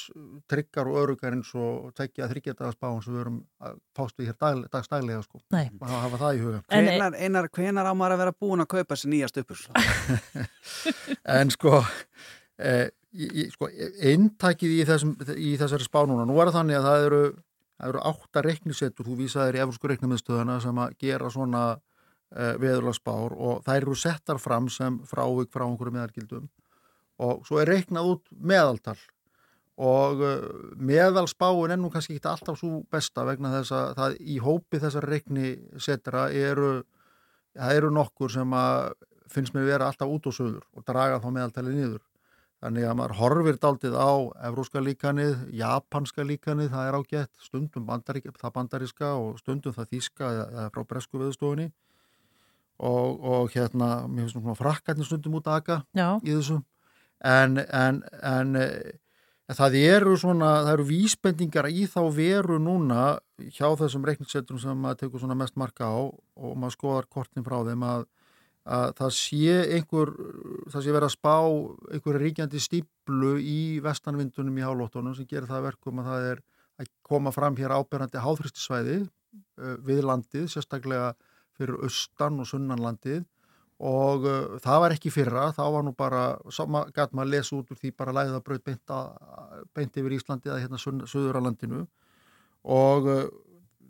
tryggar og örugar eins og tekja þryggjadagsbáðum sem við erum að fást við hér dag, dagstælega sko. Nei. að hafa það í huga Hvenar, einar, hvenar á maður að vera búin að kaupa þessi nýja stöpur? *laughs* en sko e, sko intakið í, þessum, í þessari spánuna, nú er það þannig að það eru, það eru átta reiknisettur, þú vísaðir í eflsku reiknimiðstöðuna sem að gera svona e, veðurlagsbár og það eru settar fram sem frávik frá einhverju meðalgildum og svo er reiknað út meðaltal. Og uh, meðalspáin er nú kannski ekki alltaf svo besta vegna þess að það í hópi þessar reikni setra eru, eru nokkur sem að finnst mér vera alltaf út og söður og draga þá meðaltali nýður. Þannig að maður horfir daldið á evróska líkanið, japanska líkanið, það er ágætt, stundum bandarík, það bandariska og stundum það þíska eða frá bresku veðstofunni og, og hérna, mér finnst svona frakkarnir stundum út aðga í þessu en, en, en það eru svona, það eru vísbendingar í þá veru núna hjá þessum reikningssettum sem maður tekur svona mest marka á og maður skoðar kortin frá þeim að, að það sé einhver, það sé verið að spá einhver ríkjandi stíplu í vestanvindunum í hálóttunum sem gerir það verkum að það er að koma fram hér áberandi háþristisvæði við landið, sérstaklega fyrir austan og sunnanlandið og uh, það var ekki fyrra, þá var nú bara gæt maður að lesa út úr því bara læðið að bröð beint, beint yfir Íslandi eða hérna Suðuralandinu og uh,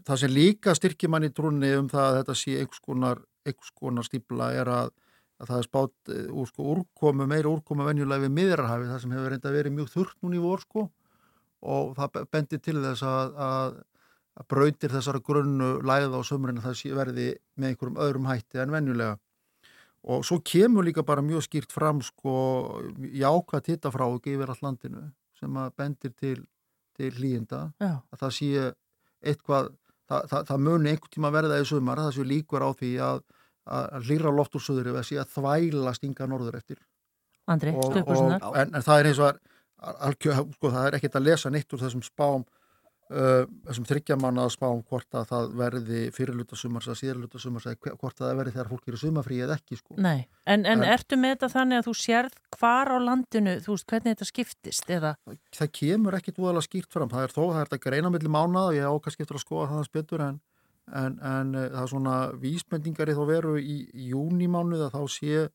það sem líka styrkir mann í trúnni um það að þetta sé einhvers konar, konar stípla er að, að það er spátt eh, úr sko úrkomu, meira úrkomu venjulega við miðrarhafi, það sem hefur reynda verið mjög þurrt núni í vor sko. Og það bendir til þess að, að, að brautir þessara grunnu læða á sömurinn að það verði með einhverjum öðrum hætti en venjulega og svo kemur líka bara mjög skýrt fram sko jákvæð tittafrák yfir all landinu sem að bendir til, til hlýjenda að það sé eitthvað það, það, það muni einhvern tíma verða í sumar það sé líkur á því að, að hlýra loft úr söður að sé að þvæla stinga norður eftir. Andri, og, og, en, en það er eins og að sko, það er ekkert að lesa neitt úr þessum spám uh, þessum þryggjaman að spám hvort að það verði fyrirluta sumars eða síðarluta sumars eða hvort að það verði þegar fólk eru sumafrí eða ekki sko. Nei, en, en, en ertu með þetta þannig að þú sérð hvar á landinu, þú veist hvernig þetta skiptist eða? Það, það kemur ekkit úðalega skýrt fram, það er þó, það er þetta greina millir mánað og ég ákast eftir að skoða það spiltur en, en það er svona vísbendingar í þá veru í, í júnimánuð að þá sé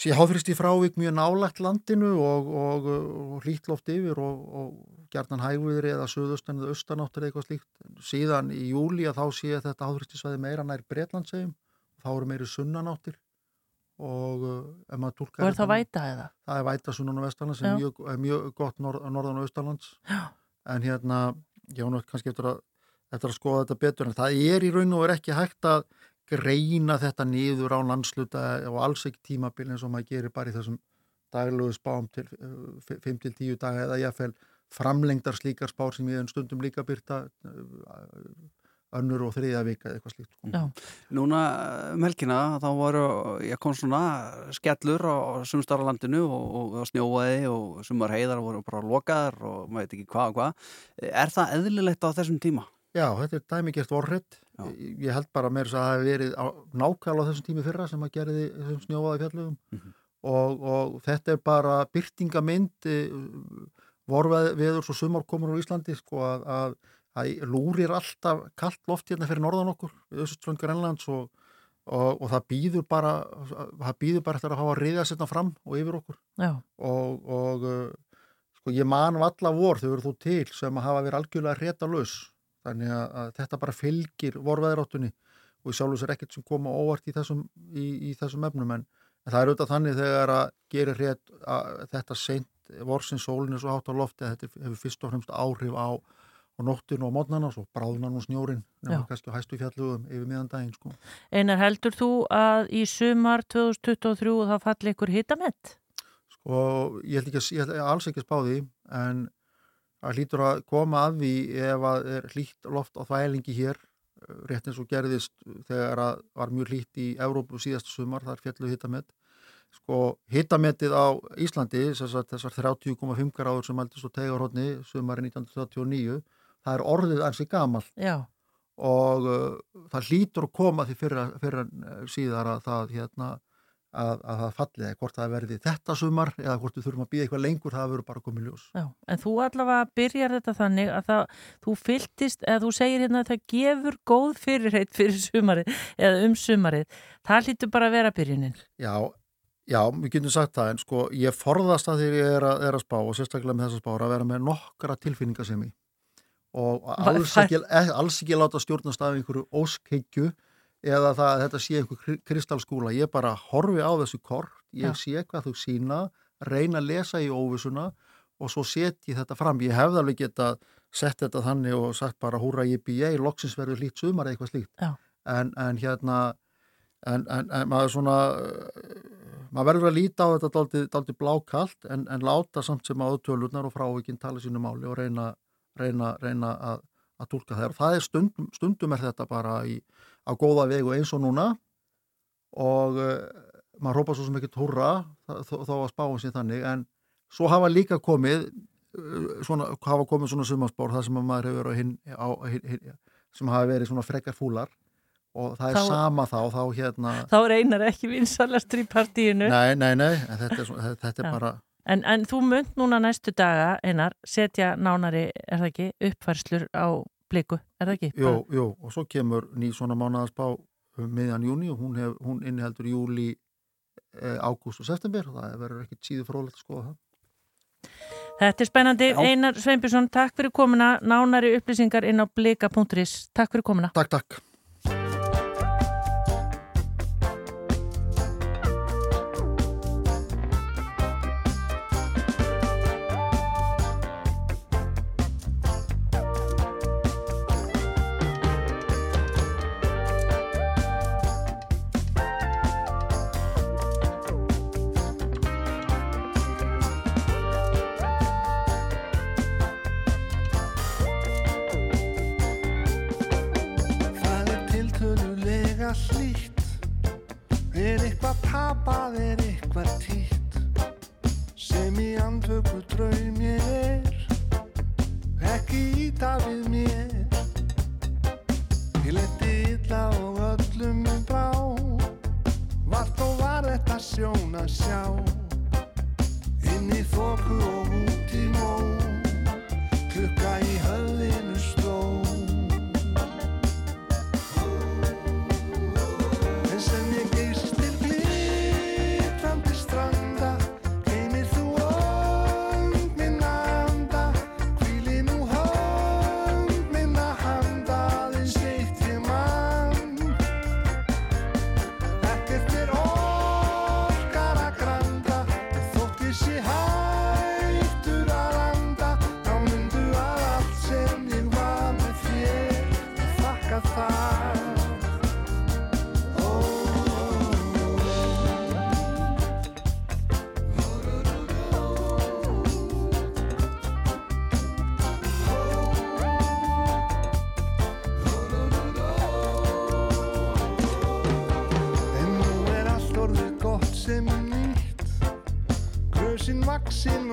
sé háþrist í frávik mjög nálagt landinu og, og, og hlítloft yfir og, og gerðan hægviðri eða söðustan eða austanáttur eitthvað slíkt síðan í júli að þá sé þetta háþristisvæði meira nær Breitlandsegjum þá eru meiri sunnanáttir og ef maður tólkar Og er það væta eða? Það er væta sunnan og vestanlands sem er mjög, mjög gott norð, norðan og austanlands Já. en hérna, ég hún er kannski eftir að, eftir að skoða þetta betur en það er í raun og er ekki hægt að greina þetta niður á landsluta og alls ekki tímabil eins og maður gerir bara í þessum daglegu spám til 5-10 daga eða ég fæl framlengdar slíkar spár sem ég en stundum líka byrta önnur og þriðja vika eitthvað slíkt. Sko. Já. Núna um helgina þá voru, ég kom svona skellur á sumstarra landinu og, og snjóaði og sumar heiðar voru bara lokaðar og maður veit ekki hvað og hvað. Er það eðlilegt á þessum tíma? Já, þetta er dæmigert vorrið. Ég held bara þess að það hef verið nákvæmlega á þessum tími fyrra sem að gera þessum snjóaði fjallugum mm -hmm. og, og þetta er bara byrtingamind vorveður svo sumar komur á Íslandi sko að, að, að lúrir alltaf kallt loft hérna fyrir norðan okkur við Össuströngar Ennlands og, og, og það býður bara það býður bara eftir að hafa að riðja setna fram og yfir okkur. Og sko ég man alla vor þau eru þú til sem að hafa verið algjörlega rétt að laus þannig að, að þetta bara fylgir vorveðráttunni og sjálf þess er ekkert sem koma óvart í þessum, í, í þessum efnum en, en það er auðvitað þannig þegar að gera hrétt að þetta seint vorsins sólinn er svo hátt á lofti að þetta hefur fyrst og fremst áhrif á, á nóttinu og mótnana og svo bráðunan og snjórin nefnum kannski hæstu fjallugum yfir miðan daginn sko. Einar heldur þú að í sumar 2023 það falli ykkur hitamett? Sko ég held, ekki, ég held alls ekki að spá því en að hlýtur að koma að því ef að er hlýtt loft á þvælingi hér eh, rétt eins og gerðist þegar að var mjög hlýtt í Európu síðastu sumar, þar fjallu hittamett sko hittamettið á Íslandi þessar 30,5 gráður sem heldur svo tegur hodni sumari 1939 það er orðið ansi gamal Já. og uh, það hlýtur að koma því fyrir, fyrir síðar að það hérna að, að það falli hvort það verði þetta sumar eða hvort við þurfum að býða eitthvað lengur það verður bara komið ljós. Já, En þú allavega byrjar þetta þannig að það, þú fyltist, eða þú segir hérna að það gefur góð fyrirheit fyrir sumarið eða um sumarið. Það hlýttur bara að vera byrjunin. Já, já, við getum sagt það en sko ég forðast að þegar ég er að, er að spá og sérstaklega með þessa spára að vera með nokkra tilfinningasemi. Og alls ekki, alls ekki láta stjórnast af einhverju óskheikju eða það að þetta sé einhver kristalskúla ég bara horfi á þessu kort ég Já. sé hvað þú sína reyna að lesa í óvisuna og svo setji þetta fram, ég hefði alveg geta sett þetta þannig og sagt bara húra ég býja, loksins verður lít sumar eða eitthvað slíkt. En, en hérna en, en, en maður svona maður verður að líta á þetta daldi blákallt en láta samt sem að auðtölunar og frávíkinn tala sínu máli og reyna, reyna, reyna að, að tólka þær. Og það er stundum, stundum er þetta bara í á góða vegu eins og núna. Og uh, maður hópa svo sem ekki tóra þó að spáum sér þannig. En svo hafa líka komið uh, svona, hafa komið svona sumansbár það sem maður hefur hinn, á, hinn, hinn, sem hafa verið svona frekar fúlar. Og það er þá, sama þá þá, hérna, þá reynar ekki vinsalastur í partíinu. Nei, nei, nei, þetta er, svona, þetta er bara en, en þú mynd núna næstu daga einar, setja nánari, er það ekki, uppfærslur á bliku, er það ekki? Jú, jú, og svo kemur ný svona mánuðaspá um miðjan júni og hún, hef, hún inniheldur júli, eh, ágúst og september og það verður ekkit síðu frólægt að skoða það. Þetta er spennandi. Já. Einar Sveinbjörnsson, takk fyrir komuna. Nánari upplýsingar inn á blika.is. Takk fyrir komuna. Takk, takk. boxing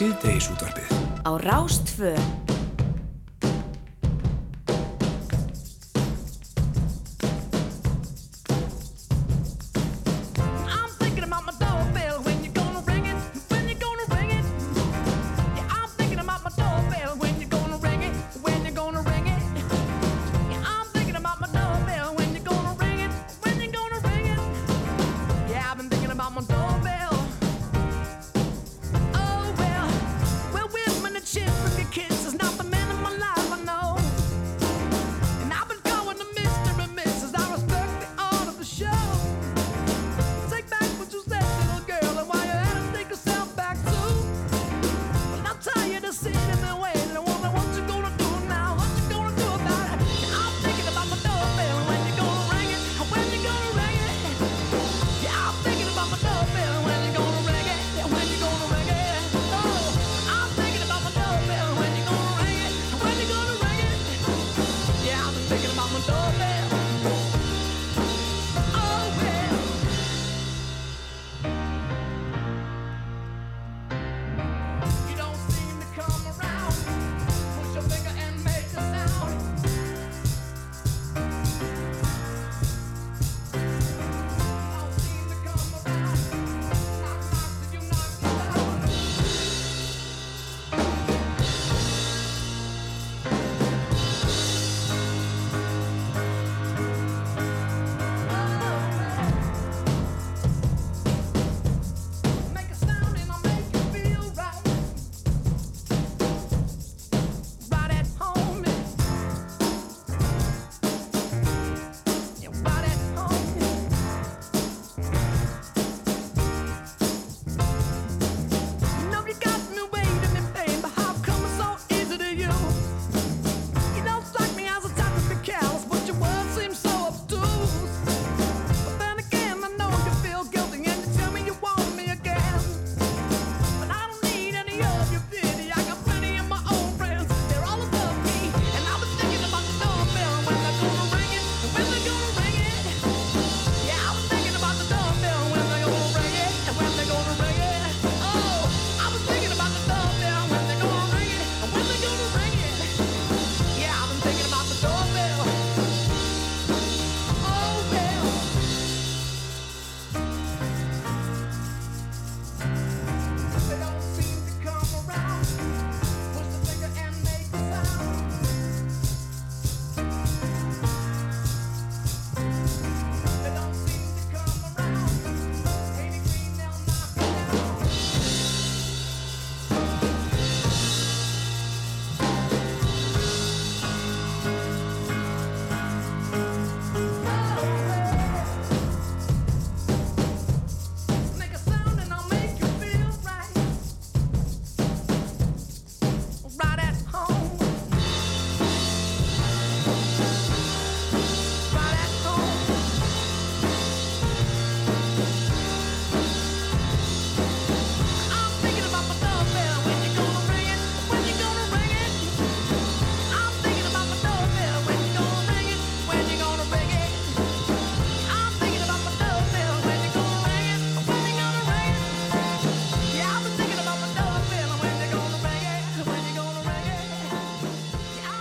Útvarpið Á Rástvö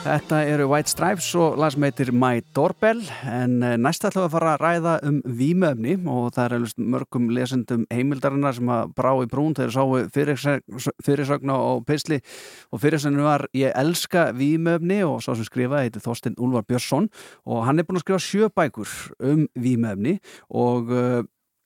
Þetta eru White Stripes og lag sem heitir My Doorbell en eh, næst ætlum við að fara að ræða um vímöfni og það er mörgum lesendum heimildarinnar sem að brá í brún þegar sáu fyrirsögna og pisli og fyrirsögnu var Ég elska vímöfni og svo sem skrifaði heitir Þorstein Úlvar Björnsson. Og hann er búin að skrifa sjö bækur um vímöfni og uh,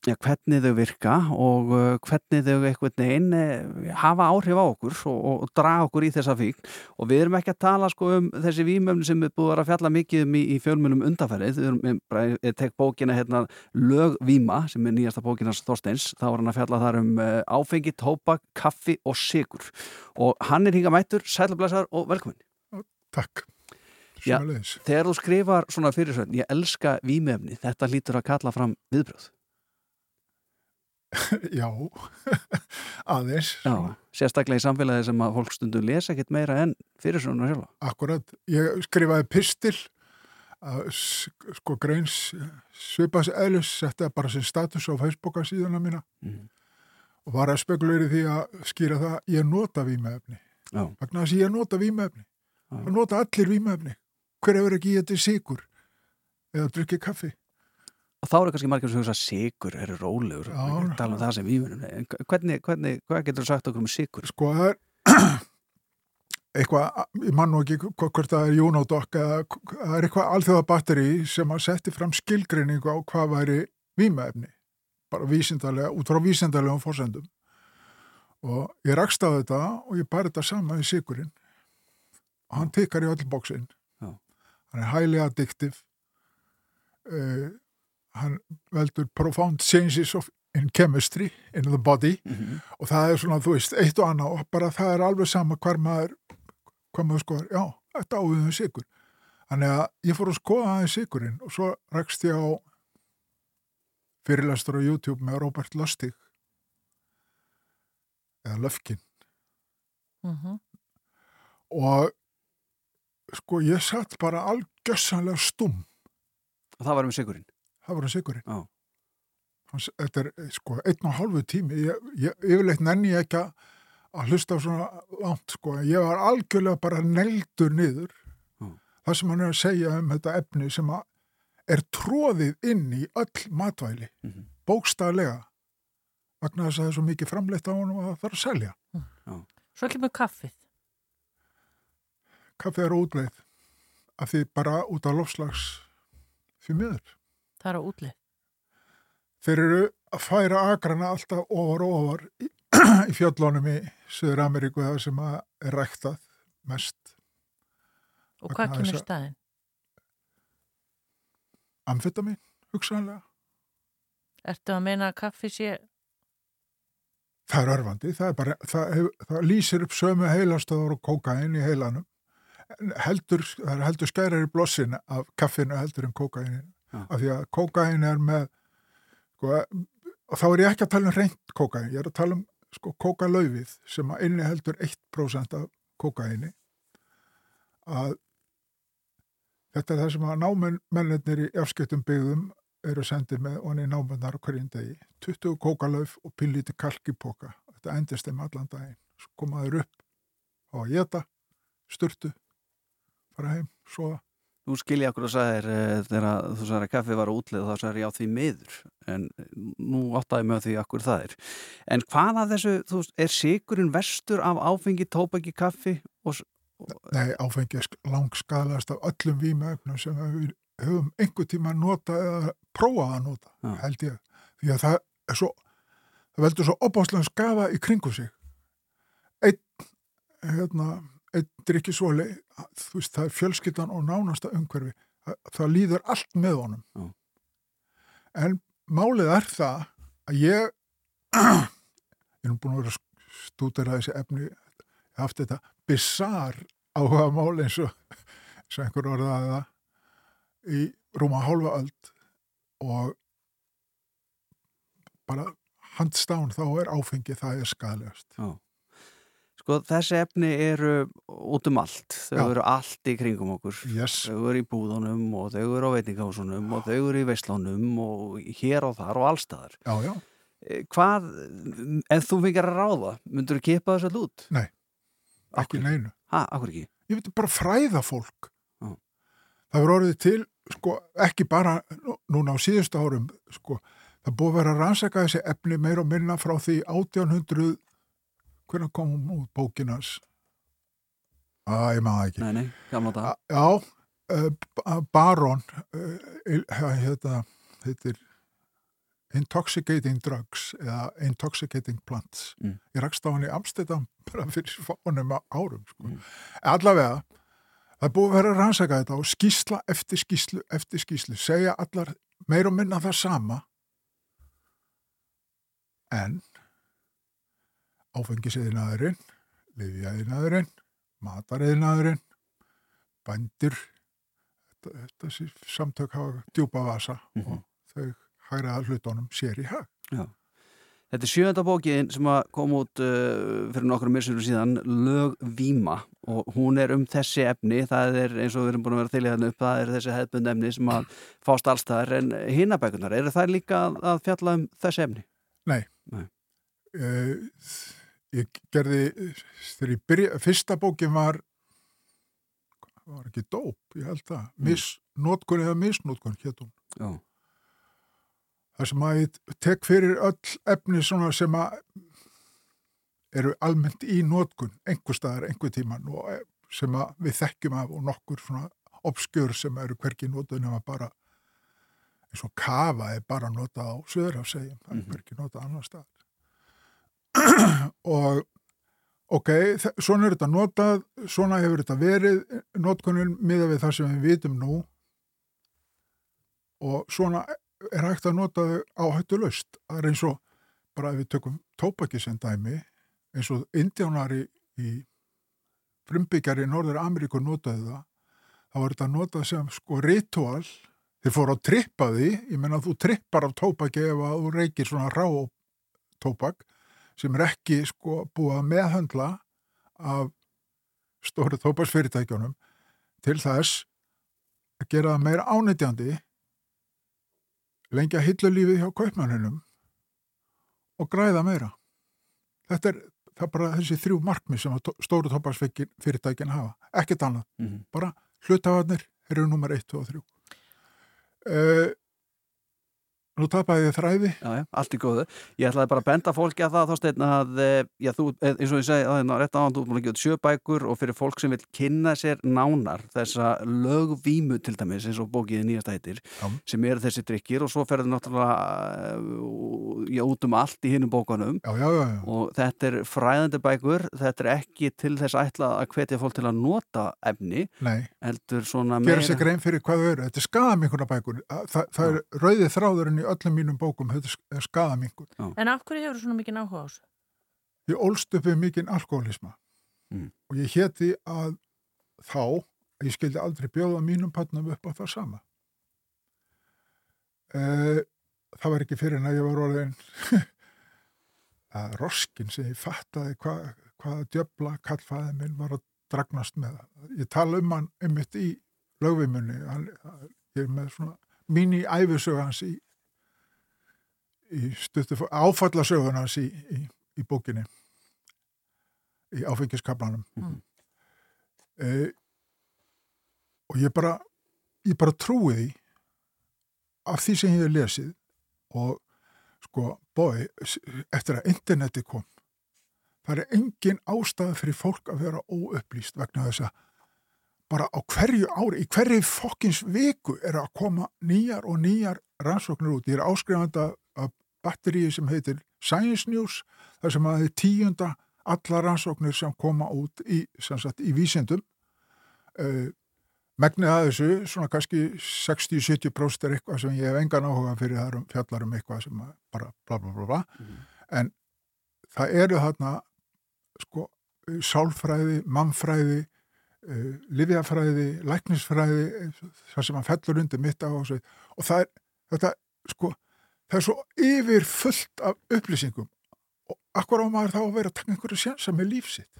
ja, hvernig þau virka og uh, hvernig þau einhvern veginn uh, hafa áhrif á okkur og, og, og draga okkur í þessa fík og við erum ekki að tala sko um þessi vímöfni sem við búum að fjalla mikið um í, í fjölmunum undanferðið, við erum, ég, ég tek bókina hérna Lögvíma sem er nýjasta bókinans Þorsteins, þá var hann að fjalla þar um áfengi, tópak, kaffi og sigur og hann er hinga mættur, sælublæsar og velkomin Takk. Já, þegar þú skrifar svona fyrirsögn, ég elska vímöfni, þetta lítur að kalla fram viðbröð *laughs* Já, *laughs* aðeins. Já, sérstaklega í samfélagi sem að fólk stundu lesa ekkert meira en fyrir svona sjálfa. Akkurat, ég skrifaði pistil, að, sko greins svipas eðlus, setti bara sem status á Facebooka síðuna mína mm. og var að spekulera því að skýra það, ég nota výmefni. Vagnar þess að ég nota výmefni. Það nota allir výmefni. Hver hefur ekki getið sigur eða drukkið kaffi? Og þá eru kannski margir sem hugsa sigur eru rólegur, tala um það sem við hvernig, hvernig, hvað getur þú sagt okkur um sigur? Sko það er *clears throat* eitthvað, ég man nú ekki hvort það er Jónódokk eða það er eitthvað alþjóða batteri sem að setja fram skilgreiningu á hvað væri výmæfni, bara vísindarlega út frá vísindarlegum fórsendum og ég rakst á þetta og ég bæri þetta sama í sigurinn og hann tekkar í öll bóksinn hann er highly addictive. Eða uh, hann veldur profound changes of, in chemistry in the body. Mm -hmm. og það er svona, þú veist, eitt og annað og bara það er alveg sama hver maður hvað maður skoðar, já, þetta áviðum sigur þannig að ég fór að skoða aðeins sigurinn og svo rekst ég á fyrirlastur á YouTube með Robert Lustig. Eða Löfkin mm -hmm. og sko ég satt bara algjössanlega stum og það var með sigurinn oh. þetta er sko einn og halvu tími ég, ég, yfirleitt nenni ég ekki að hlusta svona langt sko ég var algjörlega bara neldur niður oh. það sem hann er að segja um þetta efni sem er tróðið inn í öll matvæli mm -hmm. bókstaflega vegna þess að það er svo mikið framleitt á hann og það þarf að selja oh. Svo ekki með kaffið Kaffið er útleið af því bara út af lofslags fyrir miður Það er á útlið. Þeir eru að færa agrana alltaf ofar og ofar í, *clears throat* í fjöllónum í Söður Ameríku það sem er ræktað mest. Og hvað kemur staðin? Amfetamin, hugsanlega. Ertu að meina að kaffi sé... Það er örfandi, það, er bara, það, það lýsir upp sömu heilastöður og kókain í heilanum. Heldur, það er heldur skærar í blossin af kaffinu heldur en kókainin af því að kókain er með sko, og þá er ég ekki að tala um reynd kókain, ég er að tala um sko, kókalauðið sem að inni heldur 1% af kókaini að þetta er það sem að námennir í afskiptum byggðum eru sendið með onni námennar hverjum degi. 20 kókalauf og pillíti kalkipoka. Þetta endist þeim allan daginn. Komaður upp á að geta sturtu fara heim, soða Nú skilja okkur að sagðir uh, þegar þú sagðir að kaffi var útlið þá sagðir ég á því miður en nú áttaði mig á því okkur það er. En hvað af þessu, þú veist, er sigurinn vestur af áfengi, tópaki, kaffi? Og, og... Nei, áfengi er langskadast af öllum výmögnum sem við höfum einhver tíma að nota eða prófa að nota, ja. held ég. Því að það er svo, það veldur svo opáslega skafa í kringu sig. Einn, hérna einn drikkisvoli, þú veist, það er fjölskyttan og nánasta umhverfi. Það, það líður allt með honum. Mm. En málið er það að ég, *clears throat* ég er búin að vera stúdera þessi efni, ég hafði þetta bizarr áhuga mál eins og, og einhver orðaði það í rúma hálfa öld og bara handstán þá er áfengi, það er skadlegast. Já. Sko þessi efni eru út um allt, þau Já. eru allt í kringum okkur, yes. þau eru í búðunum og þau eru á veitingásunum og þau eru í veislánum og hér og þar og allstaðar. Já, já. Eh, hvað, ef þú fengir að ráða, myndur þú kipa þessu all út? Nei, ekki akkur? neinu. Hæ, akkur ekki? ég veit bara fræða fólk Já. það verður orðið til sko, ekki bara nú- núna á síðustu árum sko, það búið að vera að rannsaka þessi efni meir og minna frá því 1800 hvernig kom hún út bókinas að ég maður ekki. Nei, nei, gamla dag Já, Baron hérna, heitir Intoxicating Drugs eða Intoxicating Plants. Mm. ég rakst á hann í Amsterdam bara fyrir fánum árum sko. allavega það er búið að vera að rannsaka þetta og skýsla eftir skýslu eftir skýslu, segja allar meir og minna það sama. En áfengisiðinaðurinn liðjaðinaðurinn matariðinaðurinn bændir þetta, þetta samtök hafa djúpa vasa og þau hægraða hlutunum sér í hag Já. Þetta er sjönda bókin sem kom út uh, fyrir nokkur myrsurum síðan, Lög Víma og hún er um þessi efni, það er eins og við erum búin að vera í þannig upp, það er þessi hefðbund efni sem að *clears throat* fást allstaðar en hinabækunar, eru það líka að fjalla um þessi efni? Nei. Nei. Uh, ég gerði þegar ég byrja, fyrsta bókin var var ekki dóp, ég held það. Misnótkun eða misnótkun hétt hún. Já. þar sem að ég tek fyrir öll efni svona sem að eru almennt í nótkun einhver staðar, einhver tíman og eh, sem að við þekkjum af og nokkur svona obskjör sem eru hverki nótun nema bara eins og kafa er bara notað á söðurhafsegjum, það er hverki notað annar staðar og ok, svona er þetta notað svona hefur þetta verið notkunin miða við það sem við vitum nú. Og svona er hægt að nota þau áhættu löst það er eins og, bara ef við tökum tópaki sem dæmi, eins og indjánari í frumbyggjar í Norður Ameríku notaði það. Þá var þetta notað sem sko ritual. Þeir fóru að trippa því. Ég menna þú trippar af tópaki ef að þú reykir svona rá tópak sem er ekki sko búið að meðhöndla af stóru tópaksfyrirtækjunum til þess að gera það meira ánætjandi lengja hillulífið hjá kaupmanninum og græða meira. Þetta er, er bara þessi þrjú markmið sem stóru tópaksfyrirtækin hafa. Ekkert annað. Mhm. Bara hlutafarnir eru nummer 1, 2 og 3. Uh, nú tapaði ég þræði. Já, já, allt í góðu. Ég ætlaði bara að benda fólki að það þásteinn að, eh, já, þú, eh, eins og ég segi að hérna rétt á hann, þú er búin að gefa út sjö bækur og fyrir fólk sem vil kynna sér nánar þessa lögvímu til dæmis eins og bókiði nýjasta heitir Já. sem eru þessi drikkir og svo ferður náttúrulega eh, já, út um allt í hinnum bókanum já, já, já, já. og þetta er fræðandi bækur, þetta er ekki til þess ætla að hvetja fólk til að nota efni, Nei. heldur svona Gera í öllum mínum bókum. Þetta er skadaminkur. En af hverju hefur svona mikið áhuga á þessu? Ég ólst upp við mikinn alkoholisma Mm. og ég héti að þá að ég skildi aldrei bjóða mínum pannum upp á það sama. Uh, það var ekki fyrir en að ég var orðin *laughs* að roskin sem ég fattaði hvað hvaða djöfla kallfæði minn var að dragnast með það. Ég tala um hann einmitt í lögvimunni, hann, ég er með svona hans í, í stuttu, áfallasögun hans í, í, í bókinni, í áfengiskablanum. Mhm. Eh, og ég bara, ég bara trúi því af því sem ég hef lesið og sko, bói, eftir að interneti kom, það er engin ástæða fyrir fólk að vera óupplýst vegna þess að bara á hverju ári, í hverju fokkins viku er að koma nýjar og nýjar rannsóknir út. Ég er áskrifandi af batteríi sem heitir Science News, þar sem að er tíunda alla rannsóknir sem koma út í, sem sagt, í vísindum. Uh, Megnið að þessu, svona kannski 60-70% er eitthvað sem ég hef engan áhuga fyrir það um fjallar um eitthvað sem bara bla bla bla bla. En það eru þarna sko sálfræði, mannfræði, uh, livjafræði, læknisfræði, það sem að fellur undir mitt á. Og það er, þetta, sko, það er svo yfir fullt af upplýsingum. Og akkur á maður þá að vera að taka einhverju sjansa með lífsitt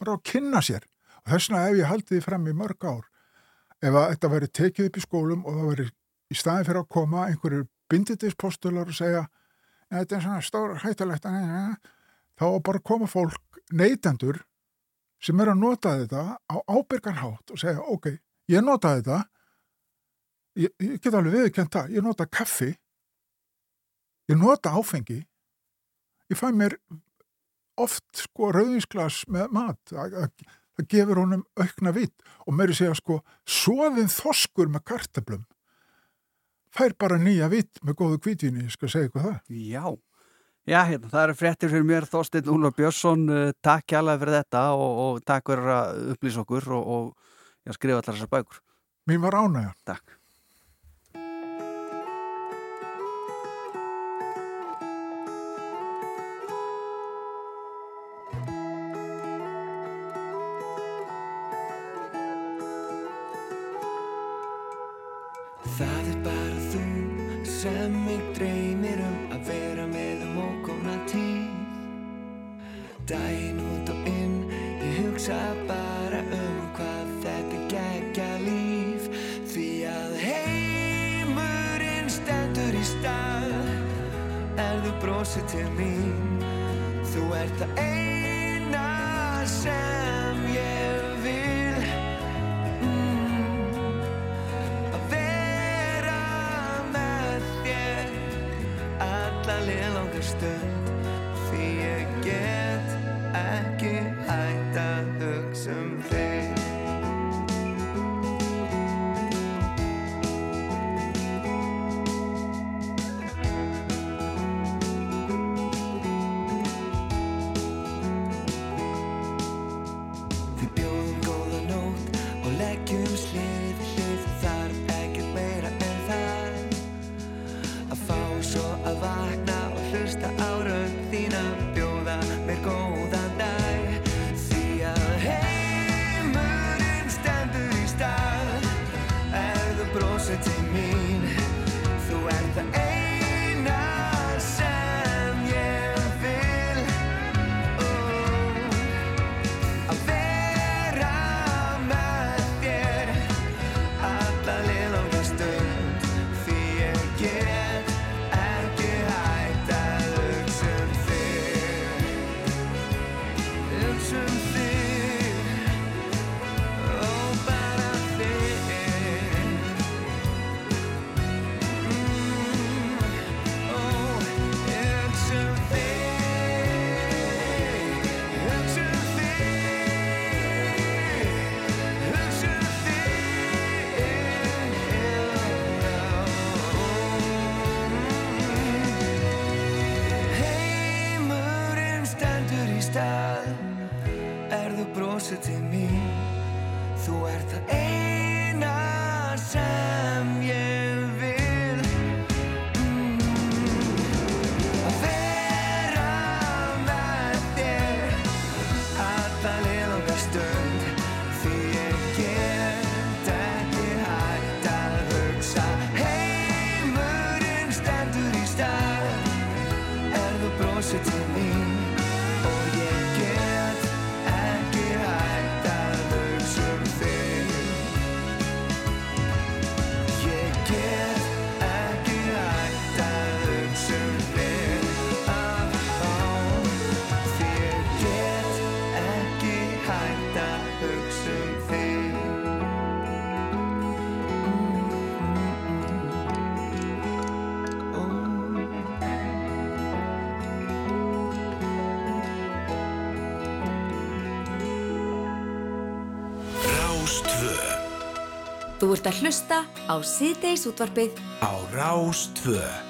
bara að kynna sér. Og þess vegna ef ég haldi því fram í mörg ár. Ef að þetta veri tekið upp í skólum og það veri í staðin fyrir að koma einhverju bindindispostular og segja þetta er svona stór hættilegt þá bara koma fólk neytendur sem er að nota þetta á ábyrgarhátt og segja ok, ég nota þetta. Ég, ég get alveg viðkjönda, ég nota kaffi ég nota áfengi. Ég fæ mér oft sko rauðinsglas með mat. Það gefur honum aukna vitt og mér er að segja sko soðin þoskur með kartablum fær bara nýja vitt með góðu kvítinni, ég skal segja eitthvað það. Já, já hérna, það eru frettir fyrir mér Þorstein Úlof Björnsson. Uh, takk kjærlega fyrir þetta og, og takk fyrir að upplýsa okkur og, og skrifa allar þessar bækur. Mín var ánægja Takk. Þú ert að hlusta á Síðdeis útvarfið á Rástvö.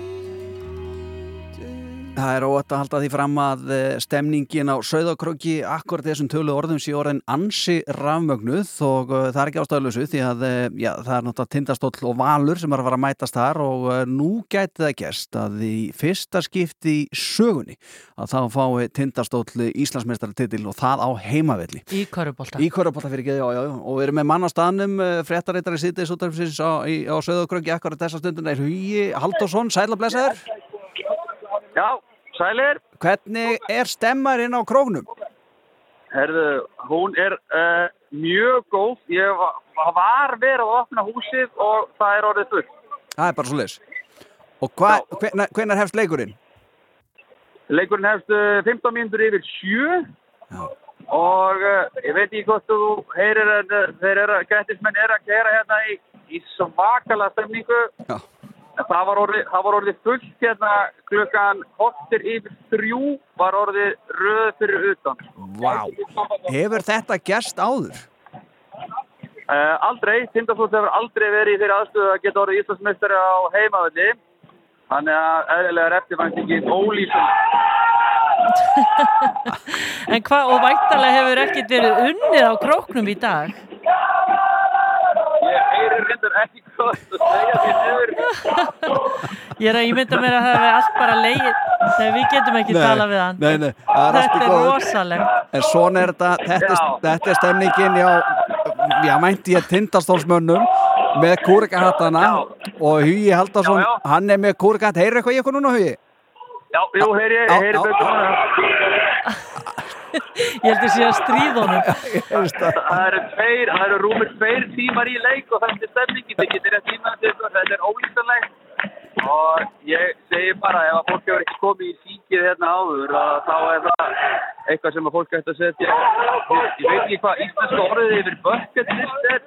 Það er óvægt að halda því fram að eh, stemningin á Sauðakröki akkurat þessum tölu orðum sé orðin ansi rafmögnuð og uh, það er ekki ástæðuleysu því að uh, já, það er náttúrulega tindastóll og valur sem er að fara að mætast þar og nú gæti það gerst að í fyrsta skipti í sögunni að þá fái tindastóll Íslandsmeistaratitil og það á heimavelli. Í Körubólta. Í Körubólta fyrir ekki, já, já, já. Og við erum með mann á staðnum, fréttareitari sýtis útdarfisins á, í- á Söðakröki akkurat þessa stundin er. Já, sælir. Hvernig er stemmarinn á króknum? Herðu, hún er uh, mjög góð. Ég va- var verið að opna húsið og það er orðið fullt. Það er bara svo leis. Og hva, hvenær, hvenær hefst leikurinn? Leikurinn hefst uh, 15 mínútur yfir sjö og uh, ég veit ekki hvort þú heyrir en uh, þeir eru, gættismenn eru að kera hérna í, í svakala stemningu. Já. Það var, orðið, það var orðið fullt hérna klukkan hóttir yfir þrjú var orðið röð fyrir utan. Vá. Hefur þetta gerst áður? Uh, aldrei, Tindastótt hefur aldrei verið í þeirri aðstöðu að geta orðið Íslandsmeistari á heimavelli. Þannig að eðlilega er eftirvæntingin ólýsum. *laughs* En hvað, og væntalega hefur ekkert verið unnið á króknum í dag? Heyri reyndar ekki hvað þú segja því niður. Ég er að ímynda mér að það hefur allt bara leið. Nei, við getum ekki Nei, talað við hann. nei, nei, það er allt í Þetta er góðu. rosalegt. En svona er þetta, þetta, er, þetta er stemningin, já, já, mænti ég tindastólsmönnum með kúrikahattana og Hugi Haldarsson, hann er með kúrikahatt. Heyrðu eitthvað í ykkur núna, Hugi? Já, jú, heyri, Já, heyri já. betur. Ég heldur sé að stríð honum. Það eru tveir, það eru rúmur tveir tímar í leik og þetta er stemningin. Þið getur rétt tíma þetta, þetta er ólýsanlegt. og ég segi bara ef að fólk hefur ekki komið í síkið hérna áður að þá er það eitthvað sem að fólk ætti að setja ég veit ekki hvað íslenska orðið yfir bucket list er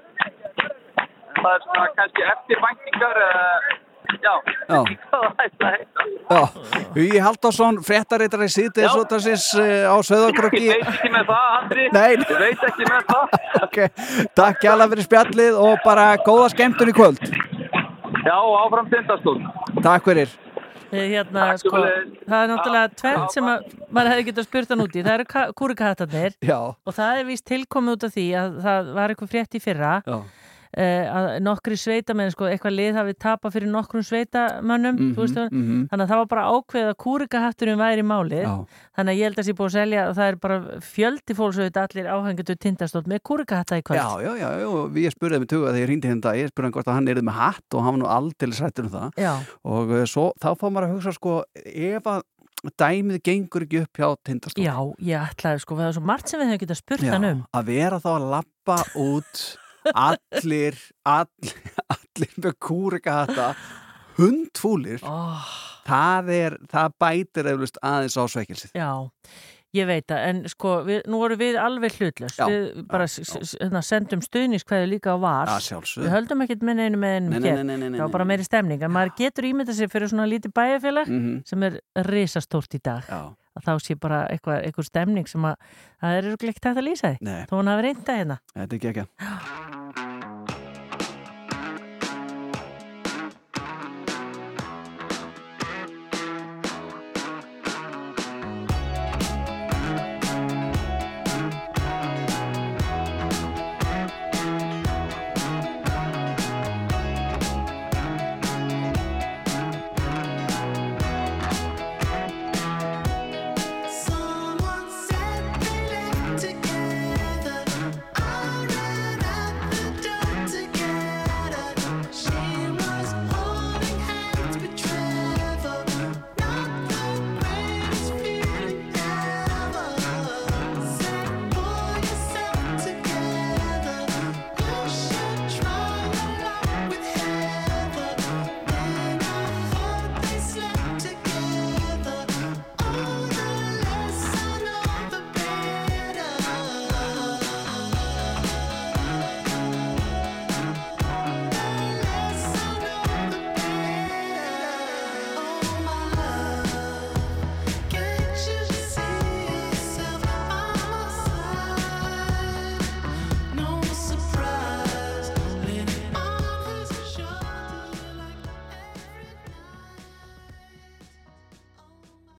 það er svona kannski eftirvæntingar uh, já, Já. hvað það ætti að heita Já, Hugi Halldórsson, fréttaritari síðdeis útarsins á Söðakröki. ég veit ekki með það Andri Nei. ég veit ekki með það Ok, takk hjá fyrir spjallið og bara góða skemmtun í kvöld. já, áfram tindastól Takk fyrir. Eh, Hérna, Takk sko, það er náttúrulega tvent sem að maður hefði getað spurt hann út í. Það eru kúrikahattarnir Já. og það er víst tilkomið út af því að það var eitthvað frétt í fyrra Já. Eh, að nokkri sveitamenn, sko, eitthvað lið hafi tapað fyrir nokkrum sveitamönnum þú veist það, mhm. þannig að það var bara ákveð að kúrikahatturinn væri málið Já. þannig að ég held að sé búið að selja og það er bara fjöldi fólks auðvitað allir áhengjöndu tindastótt með kúrikahatta í kvöld Já, já, já, já, ég spurði með tuga þegar ég rýndi hérna ég spurði hann hvort að hann erið með hatt og hann var nú aldrei sættur um það Já. og uh, svo, þá fá maður að hugsa sko ef að dæmið gengur ekki upp hjá tindastól Já, ég ætlaði sko, það er svo margt sem við hefum getað spurt hann um að vera þá að lappa út allir allir, allir með kúrika hatta hundfúlir. Oh. það er, það bætir eflust aðeins á sveikilsið Já, ég veit það, en sko, við, nú vorum við alveg hlutlöst, Já, við bara s- hérna, sendum stuðniskvæði líka á var, Já, við höldum ekkert með einu með nei, það var bara meiri stemning, en maður getur ímyndað sér fyrir svona lítið bæjarfélag Mhm. sem er risastórt í dag, Já. Að þá sé bara eitthvað, eitthvað stemning sem að það er ekki hægt að lýsa Nei. þó hann hafi reynda hérna. Þetta er ekki ekki *gasps*